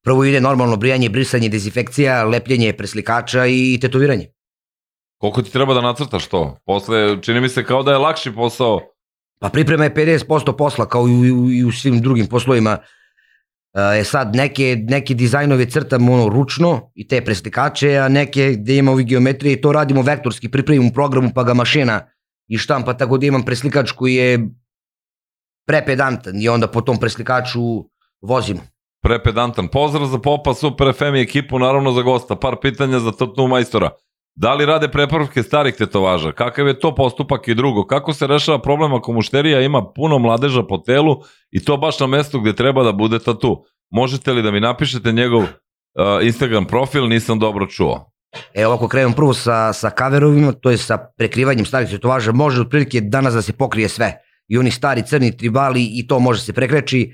prvo ide normalno brijanje, brisanje, dezinfekcija, lepljenje preslikača i tetoviranje. Koliko ti treba da nacrtaš to? Posle, čini mi se kao da je lakši posao. Pa priprema je 50% posla kao i u, i u svim drugim poslovima. E sad, neke, neke dizajnove crtamo ono ručno i te preslikače, a neke gde ima ovi geometrije i to radimo vektorski, pripremimo programu pa ga mašina i štampa, tako da imam preslikač koji je prepedantan i onda po tom preslikaču vozimo. Prepedantan. Pozdrav za Popa, Super FM i ekipu, naravno za gosta. Par pitanja za Totnu majstora. Da li rade preporuke starih tetovaža? Kakav je to postupak i drugo? Kako se rešava problem ako mušterija ima puno mladeža po telu i to baš na mestu gde treba da bude tatu? Možete li da mi napišete njegov uh, Instagram profil? Nisam dobro čuo. Evo ako krenemo prvo sa, sa kaverovima, to je sa prekrivanjem starih tetovaža, može otprilike danas da se pokrije sve. I oni stari crni tribali i to može se prekreći.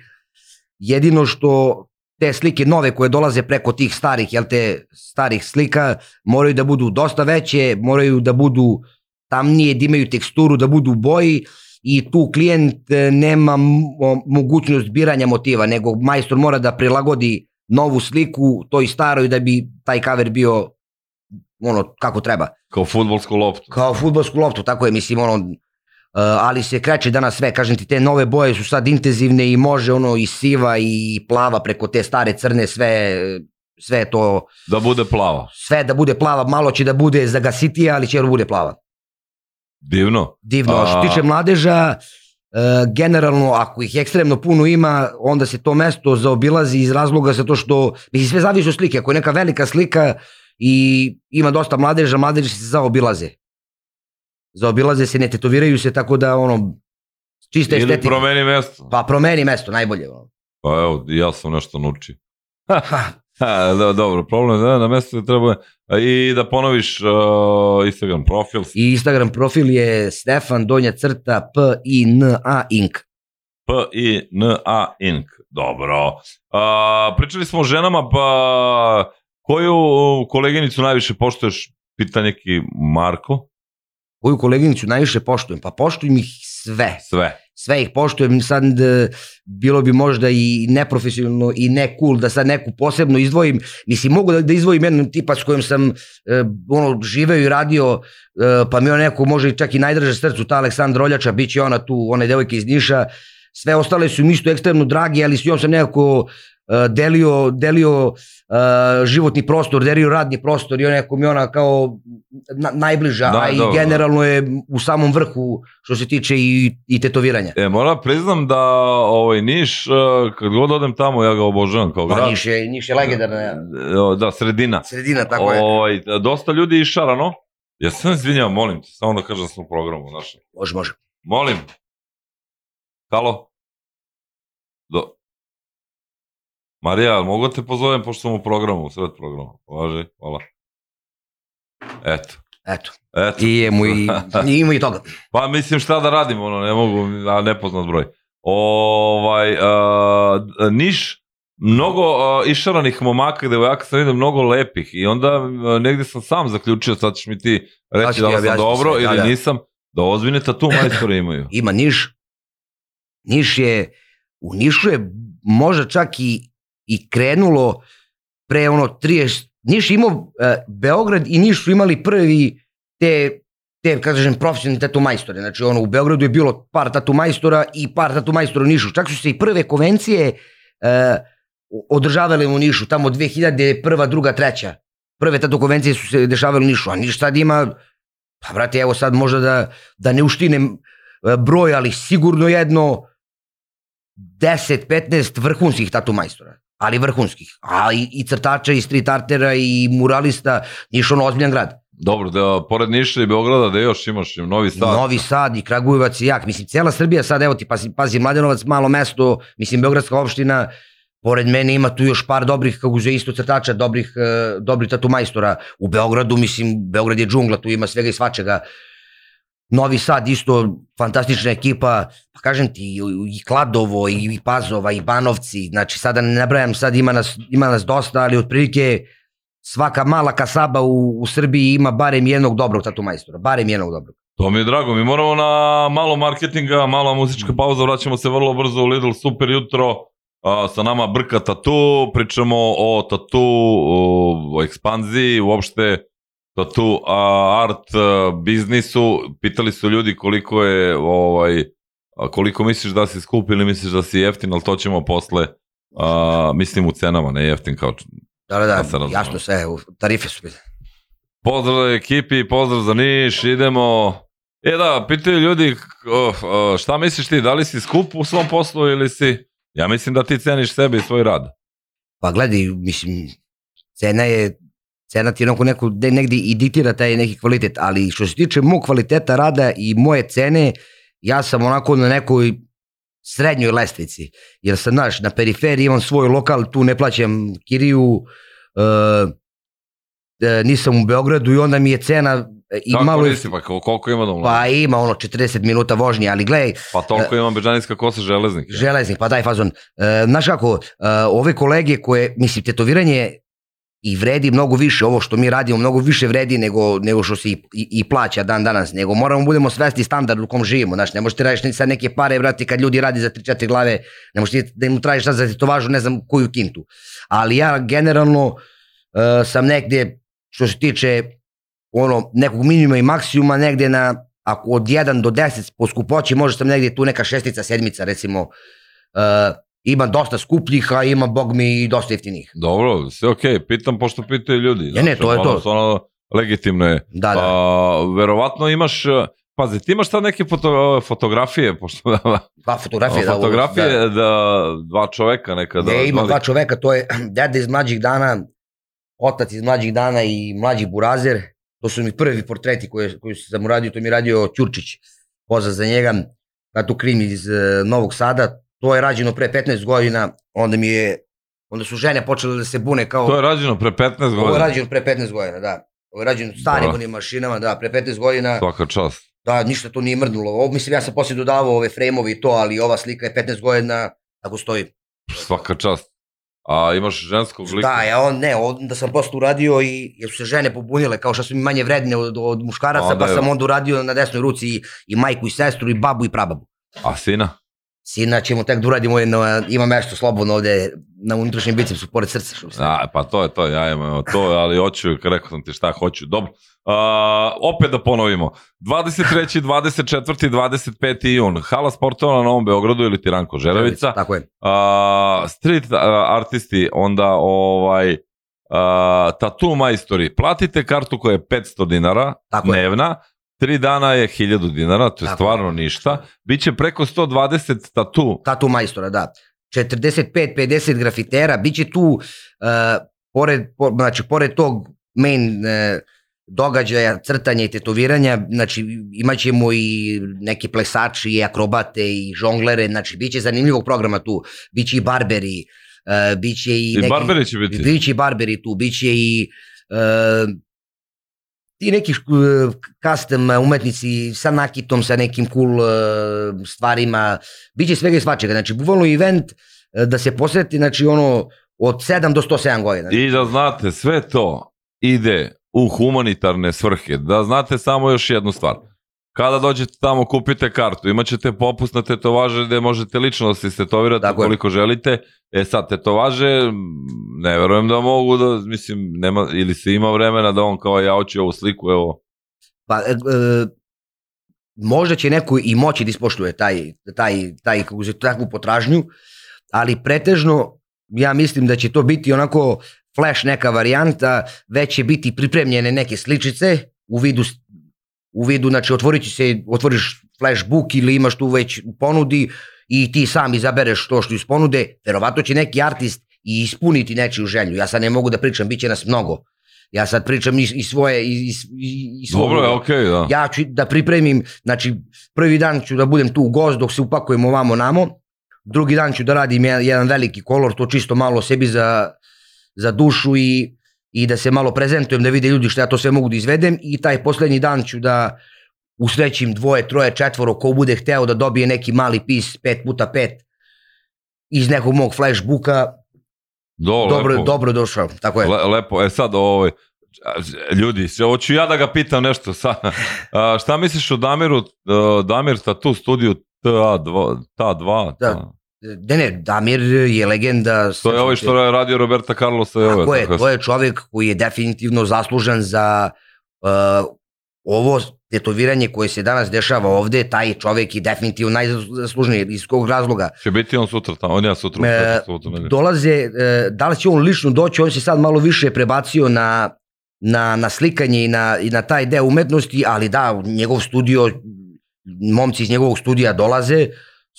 Jedino što te slike nove koje dolaze preko tih starih, jel te, starih slika, moraju da budu dosta veće, moraju da budu tamnije, da imaju teksturu, da budu boji i tu klijent e, nema mo- mogućnost biranja motiva, nego majstor mora da prilagodi novu sliku toj staroj da bi taj kaver bio ono kako treba. Kao futbolsku loptu. Kao futbolsku loptu, tako je, mislim, ono, ali se kreće danas sve, kažem ti, te nove boje su sad intenzivne i može ono i siva i plava preko te stare crne, sve, sve to, Da bude plava. sve da bude plava, malo će da bude zagasitija, ali će da bude plava. Divno. Divno, a što tiče mladeža, e, generalno, ako ih ekstremno puno ima, onda se to mesto zaobilazi iz razloga zato što, mislim, sve zavisi od slike. Ako je neka velika slika i ima dosta mladeža, mladeži se zaobilaze. Zaobilaze se, ne tetoviraju se, tako da, ono, čista Ili estetika. promeni mesto. Pa promeni mesto, najbolje. ono. Pa evo, i ja sam nešto naučio. Ha, da, dobro, problem je da na mesto treba i da ponoviš uh, Instagram profil. I Instagram profil je Stefan Donja crta P I N A Inc. P-I-N-A Inc. Dobro. A, pričali smo o ženama, pa koju koleginicu najviše poštuješ, pita neki Marko? Koju koleginicu najviše poštujem? Pa poštujem ih sve. Sve. sve ih poštujem, sad e, bilo bi možda i neprofesionalno i ne cool da sad neku posebno izdvojim, mislim mogu da, da izdvojim jednu tipa s kojom sam e, ono, živeo i radio, e, pa mi on neko može i čak i najdraže srcu, ta Aleksandra Oljača, bit će ona tu, one devojke iz Niša, sve ostale su mi isto ekstremno dragi, ali s njom sam nekako delio, delio e, životni prostor, delio radni prostor i on nekako mi ona kao na, najbliža, Da, a i dobro. generalno je u samom vrhu što se tiče i, i tetoviranja. E, moram priznam da ovaj Niš, uh, kad god odem tamo, ja ga obožavam kao Pa grad. Niš je, Niš je legendarna Da, sredina. sredina, tako je. Ovaj, dosta ljudi je išarano. Ja sam izvinjam, molim te, samo da kažem da smo u programu našem. Može, može. Molim. Halo? Do... Marija, mogu da te pozovem pošto sam u programu, u sred programa? Važi, hvala. Eto. Eto. Eto. I ima i, i ima i toga. Pa mislim šta da radim, ono, ne mogu, a nepoznat broj. Ovaj, a, Niš, mnogo a, išaranih momaka i devojaka sam vidio, mnogo lepih i onda a, negde sam sam zaključio, sad ćeš mi ti reći ću da li sam dobro sve, da, ili da. nisam, da ozbiljne tatu majstore imaju. Ima Niš. Niš je, u Nišu je možda čak i, i krenulo pre ono 30, Niš imao, e, Beograd i Niš su imali prvi te te, kako kažem, profesionalni tatu majstore. Znači, ono, u Beogradu je bilo par tatu majstora i par tatu majstora u Nišu. Čak su se i prve konvencije e, održavale u Nišu, tamo 2001. druga, treća. Prve tatu konvencije su se dešavale u Nišu, a Niš sad ima, pa brate, evo sad možda da, da ne uštinem e, broj, ali sigurno jedno 10-15 vrhunskih tatu majstora ali vrhunskih, a i, i crtača i street artera i muralista, Niš ono ozbiljan grad. Dobro, da pored Niša i Beograda, da još imaš i Novi Sad. Novi Sad i Kragujevac i jak. Mislim, cela Srbija sad, evo ti, pazi, pazi Mladenovac, malo mesto, mislim, Beogradska opština, pored mene ima tu još par dobrih, kako se isto crtača, dobrih, uh, dobrih tatu majstora. U Beogradu, mislim, Beograd je džungla, tu ima svega i svačega. Novi Sad isto fantastična ekipa, pa kažem ti, i, Kladovo, i, i Pazova, i Banovci, znači sada ne nabrajam, sad ima nas, ima nas dosta, ali otprilike svaka mala kasaba u, u Srbiji ima barem jednog dobrog tatu majstora, barem jednog dobrog. To mi je drago, mi moramo na malo marketinga, mala muzička pauza, vraćamo se vrlo brzo u Lidl, super jutro, a, sa nama Brka Tatu, pričamo o tatu, o, o ekspanziji, uopšte tatu a, art a, biznisu, pitali su ljudi koliko je, ovaj, a, koliko misliš da si skup ili misliš da si jeftin, ali to ćemo posle, a, mislim u cenama, ne jeftin kao Da, da, da, razumem. jasno sve, u- tarife su bile. Pozdrav ekipi, pozdrav za Niš, idemo. E da, pitaju ljudi, šta misliš ti, da li si skup u svom poslu ili si... Ja mislim da ti ceniš sebe i svoj rad. Pa gledaj, mislim, cena je, cena ti onako neko, de- negdje i diktira taj neki kvalitet, ali što se tiče mog kvaliteta rada i moje cene, ja sam onako na nekoj srednjoj lestvici, jer sam, znaš, na periferiji imam svoj lokal, tu ne plaćam kiriju, e, e, nisam u Beogradu i onda mi je cena e, i Kako malo... nisi, pa kol- koliko ima doma? Pa ima ono 40 minuta vožnje, ali gledaj, Pa toliko ima Bežanijska kosa železnik. Železnik, pa daj fazon. E, znaš kako, e, ove kolege koje, mislim, tetoviranje i vredi mnogo više, ovo što mi radimo mnogo više vredi nego, nego što se i, i, i plaća dan danas, nego moramo budemo svesti standard u kom živimo, znaš, ne možeš ti sad neke pare, brati, kad ljudi radi za 3-4 glave, ne možeš da im tražiš sad za tetovažu, ne znam koju kintu. Ali ja generalno e, sam negde, što se tiče ono, nekog minimuma i maksimuma, negde na ako od 1 do 10 po skupoći može sam negdje tu neka šestica, sedmica recimo, uh, ima dosta skupljih, a ima bog mi i dosta jeftinih. Dobro, sve okej, pitam pošto pitaju ljudi. Ne, ne, to je to. Ono, legitimno je. Da, da. Pa, verovatno imaš, e, pazi, ti imaš sad neke foto, fotografije, pošto Pa fotografije, da. fotografije da. da, dva čoveka nekada. Ne, ima da dva čoveka, to je deda iz mlađih dana, otac iz mlađih dana i mlađi burazer. To su mi prvi portreti koje, koji sam uradio, to mi je radio Ćurčić, poza za njega, tu krim iz e, Novog Sada. To je rađeno pre 15 godina, onda mi je, onda su žene počele da se bune kao... To je rađeno pre 15 godina. Ovo je rađeno pre 15 godina, da. Ovo je rađeno starim Da. onim mašinama, da, pre 15 godina. Svaka čast. Da, ništa to nije mrdnulo. Ovo, mislim, ja sam poslije dodavao ove frejmovi i to, ali ova slika je 15 godina, tako stoji. Svaka čast. A imaš ženskog lika? Da, ja on, ne, onda sam posle uradio i jer su se žene pobunile, kao što su mi manje vredne od, od muškaraca, Onda pa je- sam onda uradio na desnoj ruci i, i majku i sestru i babu i prababu. A sina? Sina ćemo tek da uradimo, jedno, ima mesto slobodno ovde na unutrašnjem bicepsu, pored srca. Što. A, pa to je to, ja imam to, ali hoću, rekao sam ti šta hoću. Dobro, a, opet da ponovimo. 23. 24. 25. jun, Hala sportova na Novom Beogradu ili Tiranko Žerevica. Tako je. A, street a, artisti, onda ovaj, a, tattoo majstori. Platite kartu koja je 500 dinara Tako je. Tri dana je 1000 dinara, to je Tako stvarno ništa. Biće preko 120 tatu. Tatu majstora, da. 45-50 grafitera, bit će tu, uh, pored, po, znači, pored tog main uh, događaja, crtanja i tetoviranja, znači imat ćemo i neke plesači, i akrobate, i žonglere, znači bit će zanimljivog programa tu, bit će i barberi, uh, bit će i, I neki, barberi će biti. Bit će i barberi tu, bit će i uh, ti neki uh, custom umetnici sa nakitom, sa nekim cool uh, stvarima, bit će svega i svačega, znači bukvalno event da se posveti, znači ono, od 7 do 107 godina. I da znate, sve to ide u humanitarne svrhe. Da znate samo još jednu stvar. Kada dođete tamo, kupite kartu, imat ćete popust na tetovaže gde možete lično da se istetovirate Tako je. koliko želite. E sad, tetovaže, ne verujem da mogu da, mislim, nema, ili se ima vremena da on kao ja hoću ovu sliku, evo, Pa, e, e, možda će neko i moći da ispoštuje taj, taj, taj, kako se takvu potražnju, ali pretežno ja mislim da će to biti onako flash neka varijanta, već će biti pripremljene neke sličice u vidu u vidu, znači otvorit će se, otvoriš flashbook ili imaš tu već u ponudi i ti sam izabereš to što iz ponude, verovatno će neki artist i ispuniti nečiju želju. Ja sad ne mogu da pričam, bit će nas mnogo. Ja sad pričam i, i svoje, i, i, i, svoje. dobro je, okej, da. Ja ću da pripremim, znači prvi dan ću da budem tu u gost dok se upakujemo ovamo namo, drugi dan ću da radim jedan, jedan veliki kolor, to čisto malo sebi za, za dušu i, i da se malo prezentujem, da vide ljudi što ja to sve mogu da izvedem i taj poslednji dan ću da usrećim dvoje, troje, četvoro, ko bude hteo da dobije neki mali pis 5 puta 5 iz nekog mog flashbooka, Do, dobro, lepo. dobro došao, tako je. Le, lepo, e sad ovaj, ljudi, hoću ja da ga pitam nešto sad. A, šta misliš o Damiru, a, Damir Tattoo studiju TA2, TA2? Da. Ne, ne, Damir je legenda. To je ovaj što je radio Roberta Carlosa. Tako je, to je čovjek koji je definitivno zaslužan za uh, ovo tetoviranje koje se danas dešava ovde, taj čovjek je definitivno najzaslužniji iz kog razloga. Će biti on sutra tamo, on ja sutra. E, sutra, sutra, Dolaze, e, da li će on lično doći, on se sad malo više prebacio na, na, na slikanje i na, i na taj deo umetnosti, ali da, njegov studio, momci iz njegovog studija dolaze,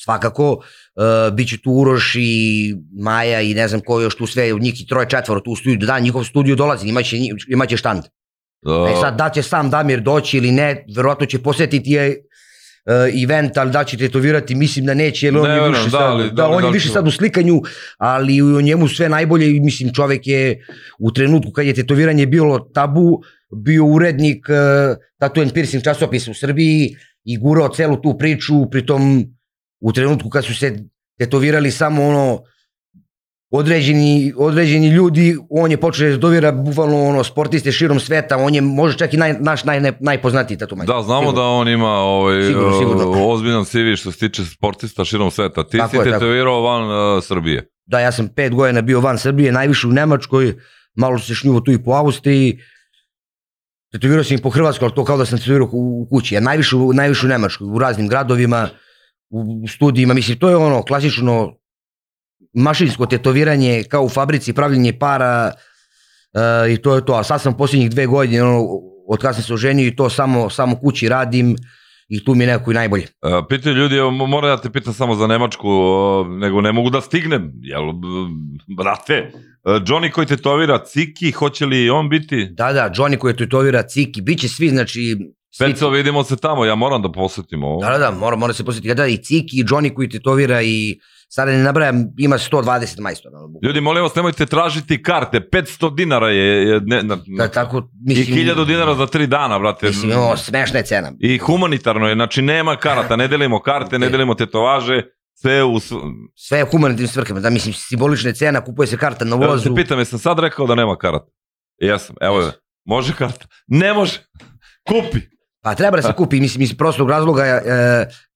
svakako, uh, bit će tu Uroš i Maja i ne znam ko još tu sve, njih i troje četvoro tu u studiju, da, njihov studio dolazi, imaće, imaće štand. Da, E sad, da će sam Damir doći ili ne, verovatno će posetiti je uh, event, ali da će tetovirati, mislim da neće, jer on Ne je verujem, više, da, sad, da, da li- on da je li više sad u slikanju, ali u njemu sve najbolje mislim čovek je u trenutku kad je tetoviranje bilo tabu, bio urednik uh, Tattoo and Piercing časopisa u Srbiji i gurao celu tu priču, pritom u trenutku kad su se tetovirali samo ono određeni, određeni ljudi, on je počeo da tetovira bukvalno ono, sportiste širom sveta, on je možda čak i naj, naš naj, naj, najpoznatiji tatu Da, znamo da on ima ovaj, Sigurno, sigurno. ozbiljan CV što se tiče sportista širom sveta. Ti Tako si je, tako. tetovirao van uh, Srbije. Da, ja sam pet godina bio van Srbije, najviše u Nemačkoj, malo se šnjuvo tu i po Austriji. tetovirao sam i po Hrvatskoj, ali to kao da sam tetovirao u, u kući. Ja najviše, najviše u Nemačkoj, u raznim gradovima, u, studijima. Mislim, to je ono klasično mašinsko tetoviranje kao u fabrici, pravljenje para e, i to je to. A sad sam posljednjih dve godine, ono, od kada sam se oženio i to samo, samo kući radim i tu mi je nekako i najbolje. Uh, pitaju ljudi, evo, mo- moram da te pitam samo za Nemačku, nego ne mogu da stignem, jel, brate, uh, Johnny koji tetovira Ciki, hoće li on biti? Da, da, Johnny koji tetovira, Ciki, bit će svi, znači... Peco, vidimo se tamo, ja moram da posetim ovo. Da, da, da, mora, mora se posjetiti. Da, i Ciki, i Johnny koji tetovira i sada ne nabrajam, ima 120 majstora. Ljudi, molim vas, nemojte tražiti karte, 500 dinara je, je ne, na, Da, tako, i mislim, 1000 dinara za 3 dana, brate. Mislim, imamo smešna je cena. I humanitarno je, znači nema karata, ne delimo karte, ne delimo tetovaže, sve u... Sve je humanitarnim svrhama, da mislim, simbolična je cena, kupuje se karta na vozu. se pitam, jesam sad rekao da nema karata? Jesam, evo je. Može karta? Ne može. Kupi. Pa treba da se kupi, mislim, iz prostog razloga, e,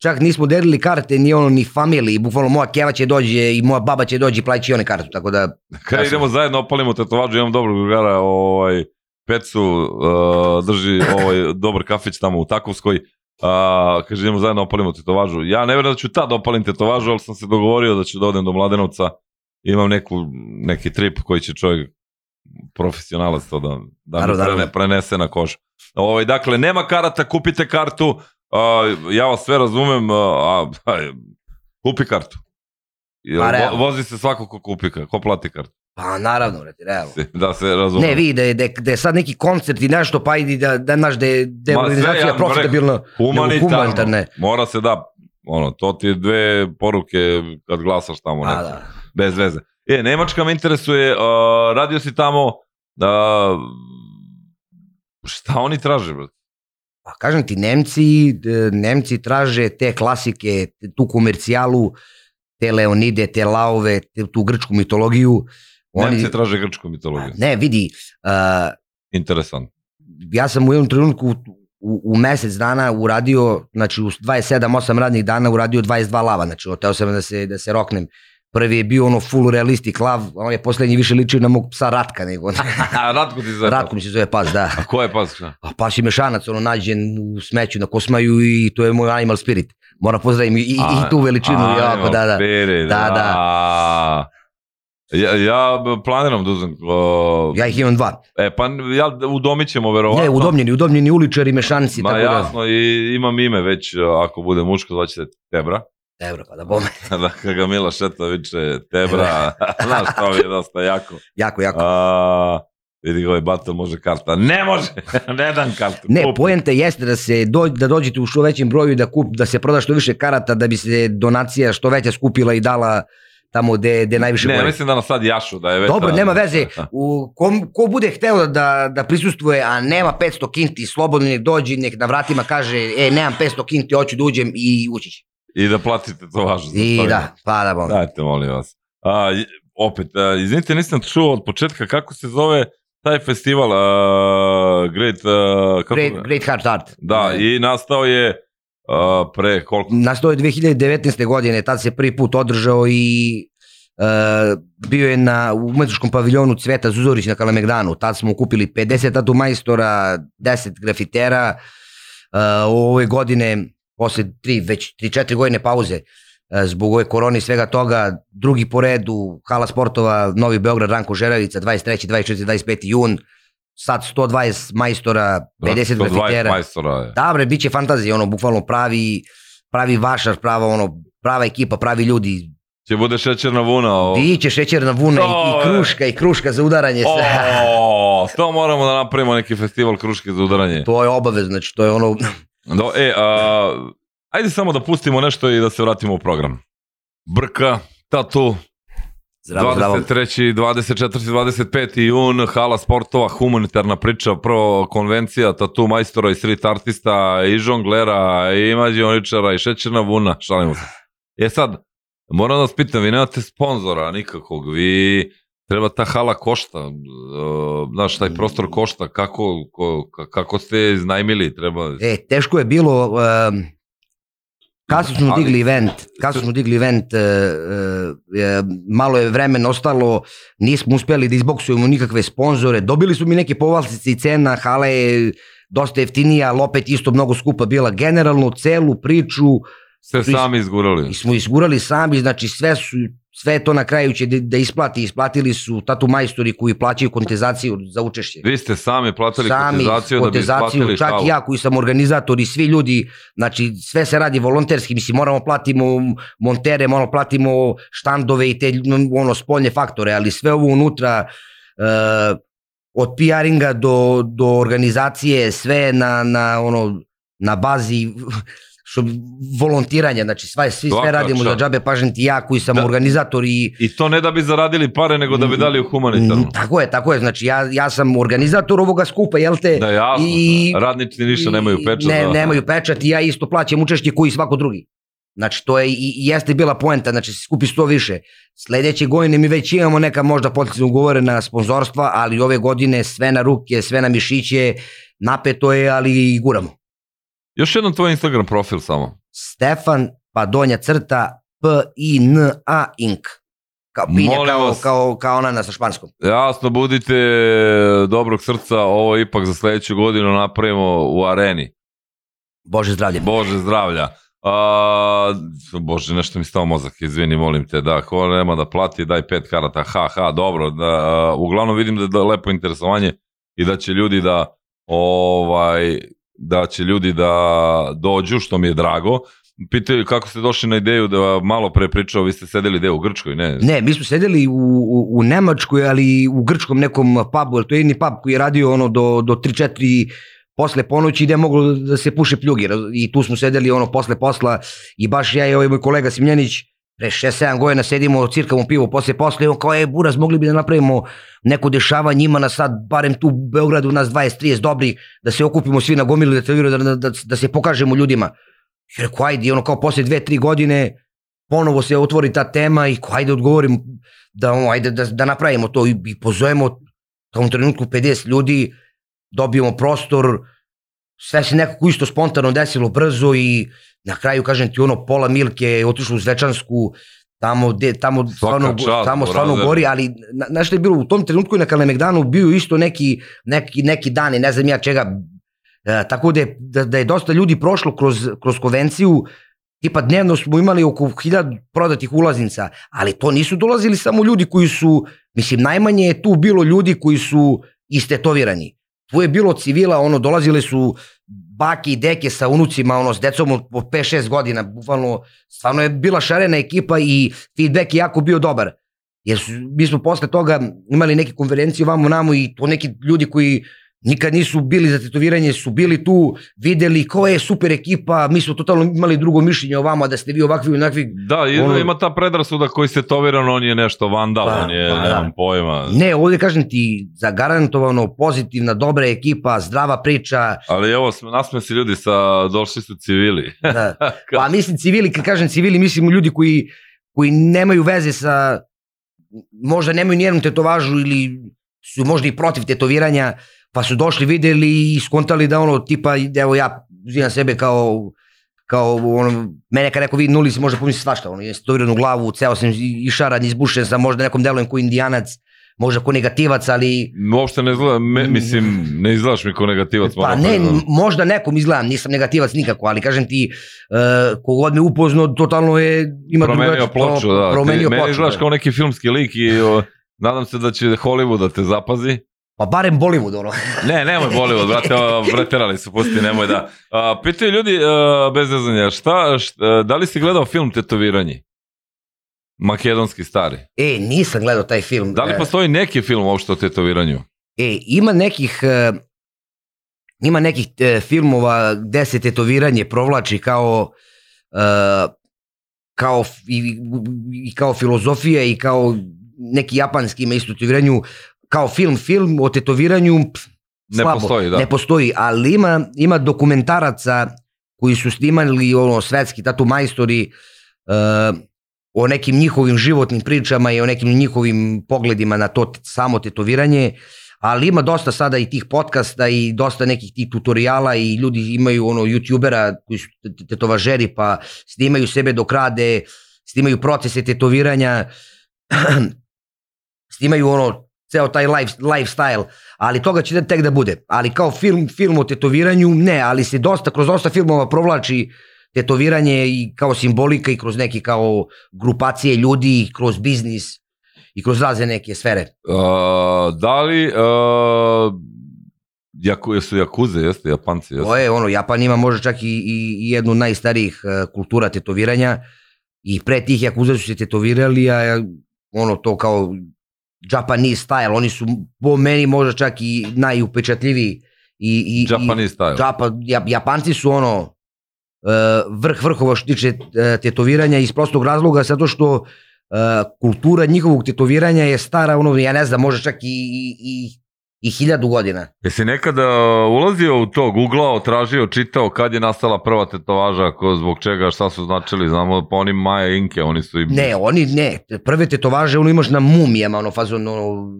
čak nismo delili karte, ni ono, ni familiji, bukvalno moja keva će dođe i moja baba će dođe i plaći one kartu, tako da, Kada idemo zajedno, opalimo tetovažu, imam dobrog drugara, ovaj, Pecu, uh, drži ovaj, dobar kafić tamo u Takovskoj, uh, kaže idemo zajedno opalimo tetovažu. Ja ne vjerujem da ću tad opalim tetovažu, ali sam se dogovorio da ću da odem do Mladenovca, imam neku, neki trip koji će čovjek profesionalac to da, da mi Naravno, prene, naravno. prenese na kožu. Ovaj, dakle, nema karata, kupite kartu, uh, ja vas sve razumem, uh, a, a, kupi kartu. Pa, realno. vo- vozi se svako ko kupi kartu, ko plati kartu. pa naravno, vrati, realno. Da se razume. Ne, vidi da je, da, je, da je sad neki koncert i nešto, pa idi da, da znaš da je, da organizacija ja profitabilna. humanitarno. humanitarne. Mora se da, ono, to ti je dve poruke kad glasaš tamo A, neko. da. Bez veze. E, Nemačka me interesuje, uh, radio si tamo, uh, šta oni traže, brate? Pa kažem ti, Nemci, e, Nemci traže te klasike, tu komercijalu, te Leonide, te Laove, te, tu grčku mitologiju. Nemci traže grčku mitologiju. Ne, vidi, uh, Interesant. ja sam u jednom trenutku u, u mesec dana uradio, znači u 27-8 radnih dana uradio 22 lava, znači oteo sam da se, da se roknem. Prvi je bio ono full realistic lav, on je poslednji više ličio na mog psa Ratka nego. Ratko ti zove. Ratko mi se zove pas, da. A ko je pas? šta? A pas je mešanac, ono nađen u smeću na Kosmaju i to je moj animal spirit. Moram pozdravim i, i, i tu veličinu, A, jako, da, da. Pere, Da, da. Ja, ja planiram da uzem... Uh, Ja ih imam dva. E, pa ja udomit ćemo verovatno. Ne, udomljeni, udomljeni uličari, mešanci, Ma tako jasno, i imam ime već, ako bude muško, zvaće se Tebra. Da. Evo, pa da bome. da kad ga Mila Šeta viče Tebra, znaš, to mi je dosta jako. Jako, jako. A, vidi ovaj batel može karta. Ne može, ne dam kartu. Ne, kupi. poenta jeste da se do, da dođete u što većem broju i da kup da se proda što više karata da bi se donacija što veća skupila i dala tamo gde gde najviše Ne, gore. mislim da nas sad jašu, da je već... Dobro, da- nema veze. U, ko, ko bude hteo da, da prisustuje, a nema 500 kinti, slobodno nek dođe, nek na vratima kaže, e, nemam 500 kinti, hoću da uđem i ući će. I da platite to važno. I da, pa da bom. Dajte, molim vas. A, opet, a, izvinite, nisam čuo od početka kako se zove taj festival a, Great... A, kako, Great, great Heart Art. Da, i nastao je a, pre koliko... Nastao je 2019. godine, tad se prvi put održao i e, bio je na umetničkom paviljonu Cveta Zuzorić na Kalemegdanu. Tad smo kupili 50 tatu majstora, 10 grafitera. E, ove godine, posle tri, već 3-4 godine pauze, e, zbog ove korone i svega toga, drugi po redu, Hala sportova, Novi Beograd, Ranko Žeravica, 23. 24. 25. jun, sad 120 majstora, 50 120 grafitera. majstora je. Da bre, bit će fantazija, ono, bukvalno pravi, pravi vašar, prava, ono, prava ekipa, pravi ljudi. Će bude šećerna vuna. O... Biće šećerna vuna i, To i je. kruška, i kruška za udaranje. sve. O, to moramo da napravimo neki festival kruške za udaranje. to je obavezno, znači to je ono, Do, e, a, ajde samo da pustimo nešto i da se vratimo u program. Brka, tatu, zdravo, zdravo. 23. 24. 25. jun, hala sportova, humanitarna priča, prvo konvencija, tatu majstora i street artista, i žonglera, i mađioničara, i šećerna vuna, šalimo se. E sad, moram da vas pitam, vi nemate sponzora nikakvog, vi treba ta hala košta, uh, znaš, taj prostor košta, kako, ko, ka- kako ste iznajmili, treba... E, teško je bilo, um, Kasno smo Ali- digli event, kasno smo digli event, e, e, e, malo je vremen ostalo, nismo uspeli da izboksujemo nikakve sponzore, dobili su mi neke povalsice i cena, hala je dosta jeftinija, ali opet isto mnogo skupa bila. Generalno, celu priču Ste sami izgurali. smo izgurali sami, znači sve su sve to na kraju će da, isplati, isplatili su tatu majstori koji plaćaju kontizaciju za učešće. Vi ste sami platili sami kotizaciju da bi isplatili čak i ja koji sam organizator i svi ljudi, znači sve se radi volonterski, mislim moramo platimo montere, moramo platimo štandove i te ono spoljne faktore, ali sve ovo unutra uh, od PR-inga do, do organizacije, sve na, na ono na bazi što volontiranja, znači sve, svi sve Svaka radimo za džabe, pažem ti ja koji sam Da. organizator i I to ne da bi zaradili pare, nego da bi dali u humanitarnu. Mm, Tako je, tako je, znači ja, ja sam organizator ovoga skupa, jel te? Da, jasno. I- Radnici ništa nemaju pečat. Ne, da. nemaju pečat i ja isto plaćam učešće koji svako drugi. Znači to je i, i jeste bila poenta, znači skupi sto više. Sledeće godine mi već imamo neka možda potencijalno ugovorena sponzorstva, ali ove godine sve na ruke, sve na mišiće, napeto je, ali i guramo. Još jedan tvoj Instagram profil samo. Stefan, pa donja crta, P-I-N-A Inc. Kao pinja, Molim kao, vas. kao, kao ona na španskom. Jasno, budite dobrog srca, ovo ipak za sledeću godinu napravimo u areni. Bože zdravlje. Bože zdravlja. A, bože, nešto mi stao mozak, izvini, molim te, da, ko nema da plati, daj pet karata, ha, ha, dobro, da, a, uglavnom vidim da je da lepo interesovanje i da će ljudi da, ovaj, da će ljudi da dođu, što mi je drago. Pitaju kako ste došli na ideju da malo pre pričao, vi ste sedeli gde u Grčkoj, ne? Ne, mi smo sedeli u, u, u Nemačkoj, ali u grčkom nekom pubu, jer to je jedini pub koji je radio ono do, do 3-4 posle ponoći gde je moglo da se puše pljugi i tu smo sedeli ono posle posla i baš ja i ovaj moj kolega Simljanić pre 6-7 godina sedimo, cirkamo pivo posle posle on kao je buraz mogli bi da napravimo neko dešavanje ima nas sad barem tu u Beogradu nas 20-30 dobri da se okupimo svi na gomilu da, da, da, da, se pokažemo ljudima. I rekao ajde ono kao posle 2-3 godine ponovo se otvori ta tema i ko, ajde odgovorim da, ono, ajde da, da napravimo to i, i pozovemo u tom trenutku 50 ljudi, dobijemo prostor, sve se nekako isto spontano desilo brzo i na kraju kažem ti ono pola Milke je otišlo u Zvečansku, tamo, de, tamo stvarno, čast, tamo stvarno brother. gori, ali na, na što je bilo u tom trenutku na Kalemegdanu bio isto neki, neki, neki dan i ne znam ja čega, e, tako da je, da, da je dosta ljudi prošlo kroz, kroz konvenciju, tipa dnevno smo imali oko hiljad prodatih ulaznica, ali to nisu dolazili samo ljudi koji su, mislim, najmanje je tu bilo ljudi koji su istetovirani. Tu je bilo civila, ono, dolazile su bake i deke sa unucima, ono, s decom po 5-6 godina, bukvalno, stvarno je bila šarena ekipa i feedback je jako bio dobar. Jer su, mi smo posle toga imali neke konferencije vamo namo i to neki ljudi koji nikad nisu bili za tetoviranje, su bili tu, videli ko je super ekipa, mi smo totalno imali drugo mišljenje o vama, da ste vi ovakvi i onakvi. Da, Ono- ima ta predrasuda koji se toviran, on je nešto vandal, Pa, on je, pa, da. nemam pojma. Ne, ovde kažem ti, zagarantovano pozitivna, dobra ekipa, zdrava priča, Ali evo, sm- nasme se ljudi sa, došli su civili. Da. Pa mislim civili, kad kažem civili, mislim ljudi koji, koji nemaju veze sa, možda nemaju nijednu tetovažu ili su možda i protiv tetoviranja, pa su došli, videli i skontali da ono, tipa, evo ja uzimam sebe kao kao ono, mene kad neko vidi nuli se može pomisliti svašta, ono, je tetoviran u glavu, ceo sam i- išaran, izbušen sam, možda nekom delujem ko indijanac, možda ko negativac, ali Uopšte ne izgleda, me, mislim, ne izgledaš mi kao negativac. Pa ne, priznam. možda nekom izgledam, nisam negativac nikako, ali kažem ti, uh, kogod me upoznao, totalno je, ima promenio drugačije- ploču, da. Promenio Ti, ploču, izgledaš da. kao neki filmski lik i o, nadam se da će Hollywood da te zapazi. Pa barem Bollywood, ono. Ne, nemoj Bollywood, brate, preterali su, pusti, nemoj da. A, pitaju ljudi, a, bez zezanja, šta, šta, da li si gledao film Tetoviranje? Makedonski stari. E, nisam gledao taj film. Da li E, postoji neki film uopšte o tetoviranju? E, ima nekih... e, ima nekih e, filmova gde se tetoviranje provlači kao e, kao i, i kao filozofija i kao neki japanski ima isto tetoviranju kao film, film o tetoviranju pf, Ne postoji, da. Ne postoji, ali ima, ima dokumentaraca koji su snimali ono, svetski tatu majstori uh, o nekim njihovim životnim pričama i o nekim njihovim pogledima na to samo tetoviranje, ali ima dosta sada i tih podcasta i dosta nekih tih tutoriala i ljudi imaju ono youtubera koji su tetovažeri pa snimaju sebe dok rade, snimaju procese tetoviranja, snimaju ono ceo taj life, lifestyle, ali toga će tek da bude. Ali kao film, film o tetoviranju, ne, ali se dosta, kroz dosta filmova provlači tetoviranje i kao simbolika i kroz neke kao grupacije ljudi, kroz biznis i kroz razne neke sfere. Uh, da li uh, Jaku, jesu Jakuze, jeste Japanci? Jeste? To je ono, Japan ima možda čak i, i, i jednu najstarijih uh, kultura tetoviranja i pre tih Jakuza su se tetovirali, a ono to kao Japanese style, oni su po meni možda čak i najupečatljiviji i, i, Japanese style. Japa, Japanci su ono e, vrh vrhova što tiče e, tetoviranja iz prostog razloga zato što uh, kultura njihovog tetoviranja je stara, ono, ja ne znam, može čak i, i, i i hiljadu godina. Jesi nekada ulazio u to, googlao, tražio, čitao kad je nastala prva tetovaža, ko, zbog čega, šta su značili, znamo pa oni Maja Inke, oni su i... Ne, oni ne, prve tetovaže ono imaš na mumijama, ono fazon, ono,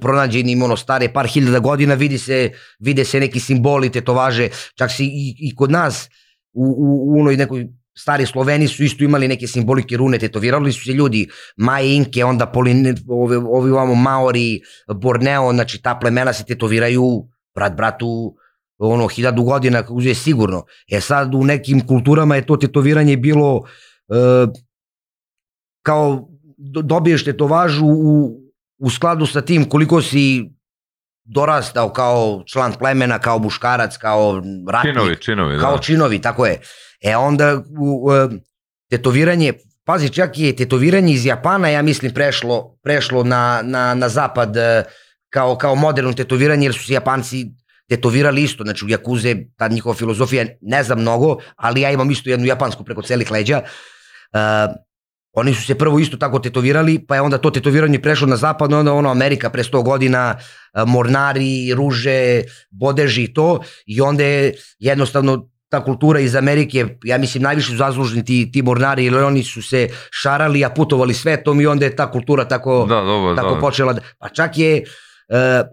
pronađenim ono stare par hiljada godina, vidi se, vide se neki simboli tetovaže, čak si i, i kod nas u, u, u onoj nekoj stari Sloveni su isto imali neke simbolike rune, tetovirali su se ljudi, Maje Inke, onda Poline, ovi, ovi ovamo Maori, Borneo, znači ta plemena se tetoviraju brat bratu ono hiljadu godina kako je sigurno. E sad u nekim kulturama je to tetoviranje bilo e, kao dobiješ tetovažu u, u skladu sa tim koliko si dorastao kao član plemena, kao muškarac, kao ratnik. Činovi, činovi, kao da. činovi, tako je. E onda u, u, tetoviranje, pazi čak je tetoviranje iz Japana, ja mislim, prešlo, prešlo na, na, na zapad e, kao, kao moderno tetoviranje, jer su se Japanci tetovirali isto, znači u Jakuze, ta njihova filozofija, ne znam mnogo, ali ja imam isto jednu japansku preko celih leđa. Uh, oni su se prvo isto tako tetovirali, pa je onda to tetoviranje prešlo na zapad, onda ono Amerika pre 100 godina, mornari, ruže, bodeži i to, i onda je jednostavno ta kultura iz Amerike, ja mislim najviše su zaslužni ti, ti mornari, jer oni su se šarali, a putovali svetom i onda je ta kultura tako, Da, dobro, tako da. počela. da- Pa čak je uh,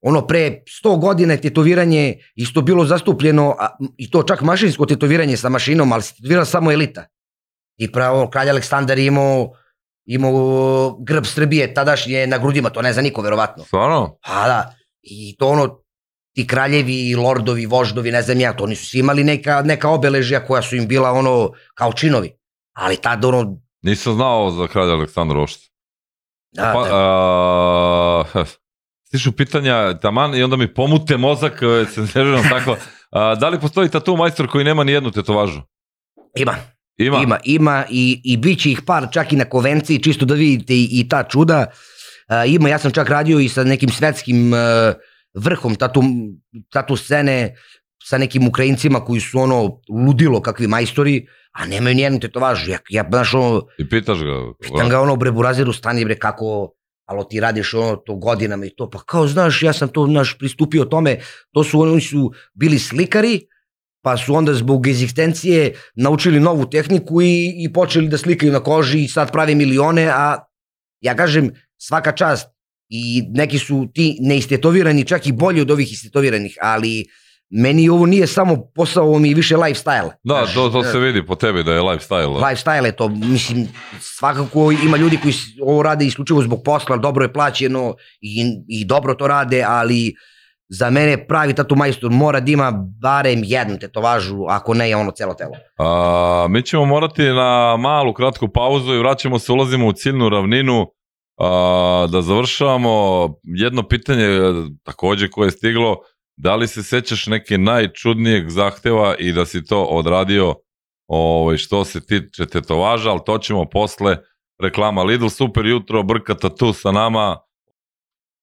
ono pre 100 godina je tetoviranje isto bilo zastupljeno, a, i to čak mašinsko tetoviranje sa mašinom, ali se tetovirala samo elita. I pravo, kralj Aleksandar je imao, imao grb Srbije tadašnje na grudima, to ne zna niko verovatno. Stvarno? Pa da, i to ono, ti kraljevi, lordovi, voždovi, ne znam ja, to oni su svi imali neka, neka obeležja koja su im bila ono kao činovi. Ali tad ono, Nisam znao za kralja Aleksandra uopšte. da, Pa, da, a, stišu pitanja taman i onda mi pomute mozak, e, se nerviram tako. A, da li postoji tatu majstor koji nema ni jednu tetovažu? ima, Ima. ima, ima i, i bit će ih par čak i na konvenciji, čisto da vidite i, i ta čuda. A, ima, ja sam čak radio i sa nekim svetskim a, vrhom tatu, tatu scene, sa nekim Ukrajincima koji su ono ludilo kakvi majstori, a nemaju nijednu tetovažu. Ja, ja znaš, ono, I pitaš ga. Pitam ga ono bre buraziru stani bre kako alo ti radiš ono to godinama i to pa kao znaš ja sam to naš pristupio tome to su oni su bili slikari pa su onda zbog egzistencije naučili novu tehniku i, i počeli da slikaju na koži i sad prave milione a ja kažem svaka čast i neki su ti neistetovirani čak i bolji od ovih istetoviranih ali meni ovo nije samo posao, ovo mi je više lifestyle. Da, Znaš, to, to se vidi po tebi da je lifestyle. da. lifestyle je to, mislim, svakako ima ljudi koji ovo rade isključivo zbog posla, dobro je plaćeno i, i dobro to rade, ali za mene pravi tatu majstor mora da ima barem jednu tetovažu, ako ne je ono celo telo. A, mi ćemo morati na malu kratku pauzu i vraćamo se, ulazimo u ciljnu ravninu. A, da završavamo jedno pitanje e, takođe koje je stiglo, da li se sećaš neke najčudnijeg zahteva i da si to odradio? Ovaj, što se tiče tetovaža, ali to ćemo posle. Reklama Lidl, super jutro, Brka Tatu sa nama,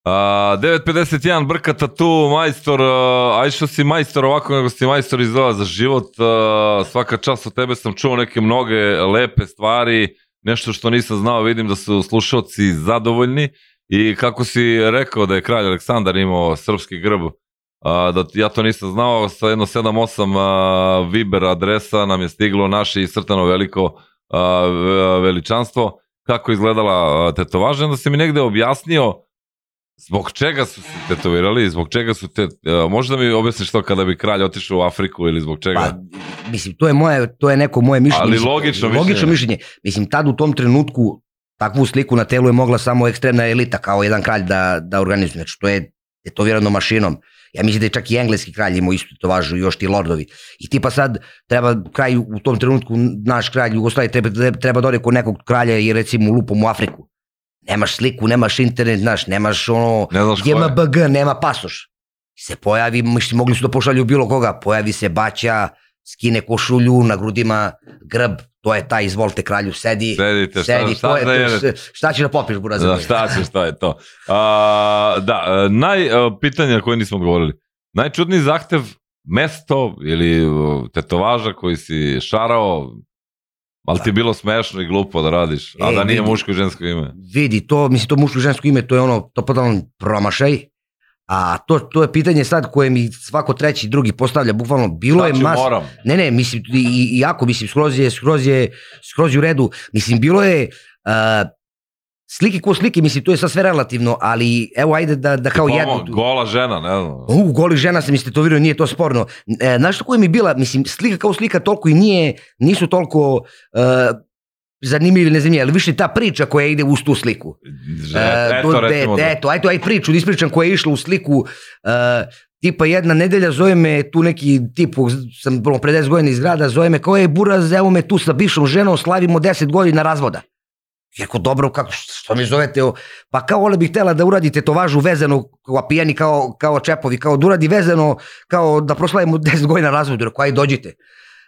9.51, Brka Tatu, majstor, a, aj što si majstor ovako nego si majstor izgleda za život, a, svaka čast od tebe sam čuo neke mnoge lepe stvari, nešto što nisam znao, vidim da su slušalci zadovoljni i kako si rekao da je kralj Aleksandar imao srpski grb, a, da ja to nisam znao, sa jedno 7-8 a, Viber adresa nam je stiglo naše iscrtano veliko a, ve- veličanstvo, kako izgledala tetovaža, onda si mi negde objasnio Zbog čega su se tetovirali? Zbog čega su te... Uh, možda mi objasniš to kada bi kralj otišao u Afriku ili zbog čega? Pa, mislim, to je, moje, to je neko moje mišljenje. Ali Mislim, logično logično mišljenje. mišljenje. Mislim, tad u tom trenutku takvu sliku na telu je mogla samo ekstremna elita kao jedan kralj da, da organizuje. Znači, to je tetovirano mašinom. Ja mislim da je čak i engleski kralj imao isto to važu, još ti lordovi. I tipa sad treba kraj u tom trenutku, naš kralj Jugoslavije treba, treba da ode kod nekog kralja i recimo lupom u Afriku. Nemaš sliku, nemaš internet, znaš, nemaš ono, Ne znaš. GMBG, nema pasoš. Se pojavi, mislim, mogli su da pošalju bilo koga, pojavi se baća, skine košulju, na grudima grb, to je taj, izvolite kralju, sedi, Sedite, šta, sedi, šta, to je, je, šta ćeš da popiš, buraz? Da, šta će, šta je to? A, da, e, naj, e, pitanje na koje nismo odgovorili. Najčudniji zahtev, mesto ili e, tetovaža koji si šarao, ali ti je bilo smešno i glupo da radiš, a E, da nije vidi. muško i žensko ime. Vidi, to, mislim, to muško i žensko ime, to je ono, to totalan promašaj, a to, to je pitanje sad koje mi svako treći, drugi postavlja, bukvalno, bilo je Znači, mas... moram. Ne, ne, mislim, i, i jako, mislim, skroz je, skroz je, skroz je u redu. Mislim, bilo je uh, slike ko slike, mislim, to je sad sve relativno, ali evo, ajde da, da kao Pomo- jedno... Gola žena, ne znam. U, goli žena sam istetovirao, nije to sporno. E, znaš što koja mi bila, mislim, slika kao slika toliko i nije, nisu toliko uh, zanimljivi ili nezanimljivi, ali više ta priča koja ide uz tu sliku. Že, E, eto, to- recimo de- da. eto, ajde, ajde priču, da ispričam koja je išla u sliku. e, tipa jedna nedelja zove me tu neki tip, sam pre 10 godina iz grada, zove me kao je buraz, evo me tu sa bivšom ženom, slavimo 10 godina razvoda. Ja Rekao, dobro, kako, što mi zovete? o- Pa kao ona bi htela da uradite to važu vezano, kao pijani, kao, kao čepovi, kao da uradi vezano, kao da proslavimo 10 godina razvoda. Rekao, ajde dođite.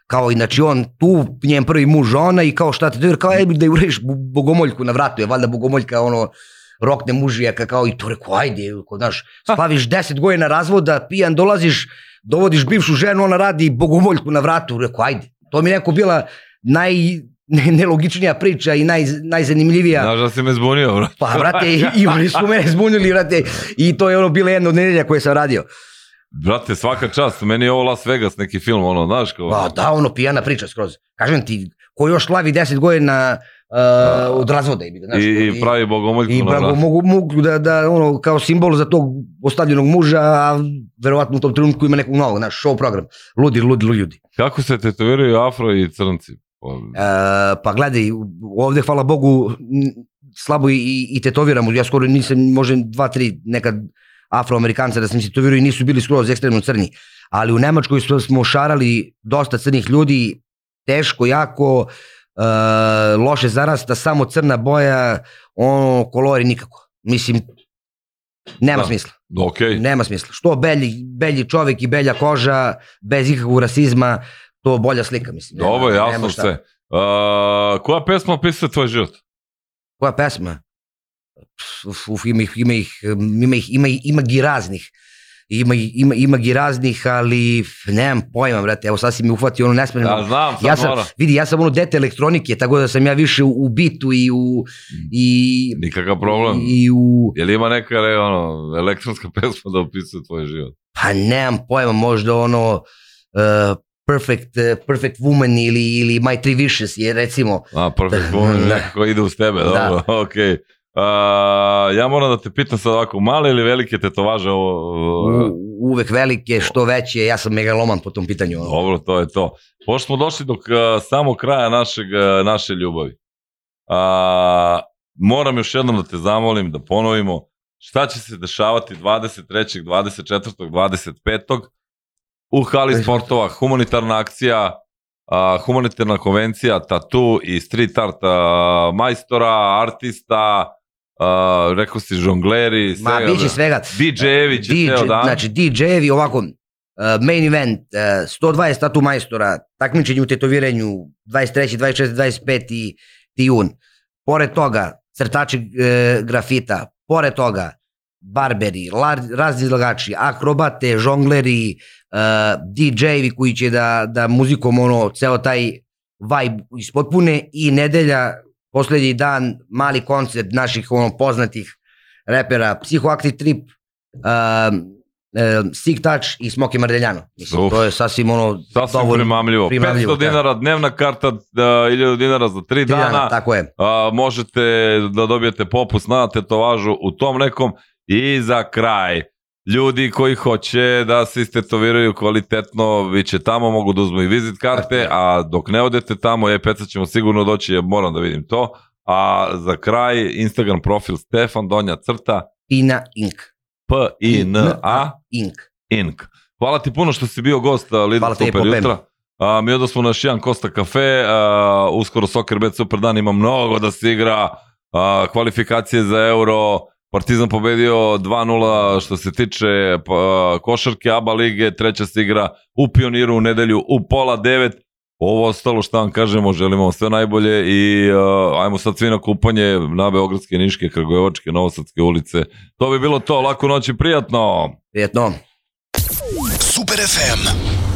Kao, inači on tu, njen prvi muž, ona i kao šta te kao, ajde da je uradiš bogomoljku na vratu, je valjda bogomoljka, ono, rokne mužijaka, kao i to rekao, ajde, kao, znaš, slaviš 10 godina razvoda, pijan, dolaziš, dovodiš bivšu ženu, ona radi bogomoljku na vratu, rekao, ajde. To mi neko bila naj, ne- nelogičnija priča i naj, najzanimljivija. Znaš da si me zbunio, bro. Pa, brate, i, i oni su mene zbunili, brate, i to je ono bila jedna od nedelja koje sam radio. Brate, svaka čast, meni je ovo Las Vegas neki film, ono, znaš kao... Pa da, ono, pijana priča skroz. Kažem ti, ko još slavi 10 godina uh, od razvoda. I, znaš, I, I pravi bogomoljku I bravo, vratu. mogu, mogu da, da, ono, kao simbol za tog ostavljenog muža, a verovatno u tom trenutku ima nekog novog, naš show program. Ludi, ludi, ludi. Kako se tetoviraju afro i crnci? E, pa gledaj, ovde, hvala Bogu, slabo i, i, tetoviramo. Ja skoro nisam, možda dva, tri nekad afroamerikanca da sam tetovirao i nisu bili skroz ekstremno crni. Ali u Nemačkoj smo, šarali dosta crnih ljudi, teško, jako, e, loše zarasta, samo crna boja, ono, kolori nikako. Mislim, nema Da. smisla. okej. Nema smisla. Što belji, belji čovek i belja koža, bez ikakvog rasizma, to bolja slika, mislim. Nema- nema jasno šta. sve. Uh, koja pesma opisuje tvoj život? Koja pesma? Uf, uf, ima ih, ima ih, ima ih, ima, ima gi raznih. Ima, ima, ima gi raznih, ali nemam pojma, brate, evo sad si mi uhvatio ono nesmjerno. Ja znam, ja sam, mora. vidi, ja sam ono dete elektronike, tako da sam ja više u, u bitu i u, i, Nikakav problem. i u, Je li ima neka re, ono, elektronska pesma da opisuje tvoj život? pa nemam pojma, možda ono, uh, perfect, uh, perfect woman ili, ili my three wishes je recimo, A, perfect Da. woman, Da. nekako ide uz tebe, Da. dobro, okej. A, ja moram da te pitam sad ovako, male ili velike tetovaže ovo? u, uvek velike, što veće, ja sam megaloman po tom pitanju. Dobro, to je to. Pošto smo došli do uh, samog kraja našeg, uh, naše ljubavi. A, moram još jednom da te zamolim, da ponovimo šta će se dešavati 23. 24. 25. u hali 25.. sportova, humanitarna akcija, a, humanitarna konvencija, tatu i street art a, majstora, artista, a, rekao si žongleri, Ma, svega, biće svega. DJ-evi će DJ, ceo dan. Znači, DJ-evi ovako, uh, main event, uh, 120 tatu majstora, takmičenje u tetoviranju, 23. 24. 25. jun. Pored toga, crtači uh, grafita, pored toga, barberi, razni izlagači, akrobate, žongleri, uh, DJ-evi koji će da, da muzikom ono, ceo taj vibe ispotpune i nedelja, poslednji dan, mali koncert naših ono, poznatih repera, Psihoactive Trip, um, um, Sick Touch i Smoky Mardeljano. Mislim, Uf. to je sasvim ono Sasvim primamljivo. primamljivo, 500 da. dinara dnevna karta, da, 1000 dinara za 3 tri dana. dana, tako je. A, možete da dobijete popust na tetovažu u tom nekom I za kraj, ljudi koji hoće da se istetoviraju kvalitetno, vi će tamo, mogu da uzmu i vizit karte, a dok ne odete tamo, e, peca ćemo sigurno doći, ja moram da vidim to. A za kraj, Instagram profil Stefan Donja crta Pina Inc. P-I-N-A Inc. Ink. Hvala ti puno što si bio gost Lidl Super jutra. A, mi odnosmo naš jedan Kosta kafe, a, uskoro Soccer Bet Super dan ima mnogo da se igra, a, kvalifikacije za euro, Partizan pobedio 2-0 što se tiče pa, košarke ABA lige, treća se igra u Pioniru u nedelju u pola devet. Ovo ostalo što vam kažemo, želimo vam sve najbolje i uh, ajmo sad svi na kupanje na Beogradske, Niške, Kragujevačke, Novosadske ulice. To bi bilo to, laku noć i prijatno! Prijetno. Super FM.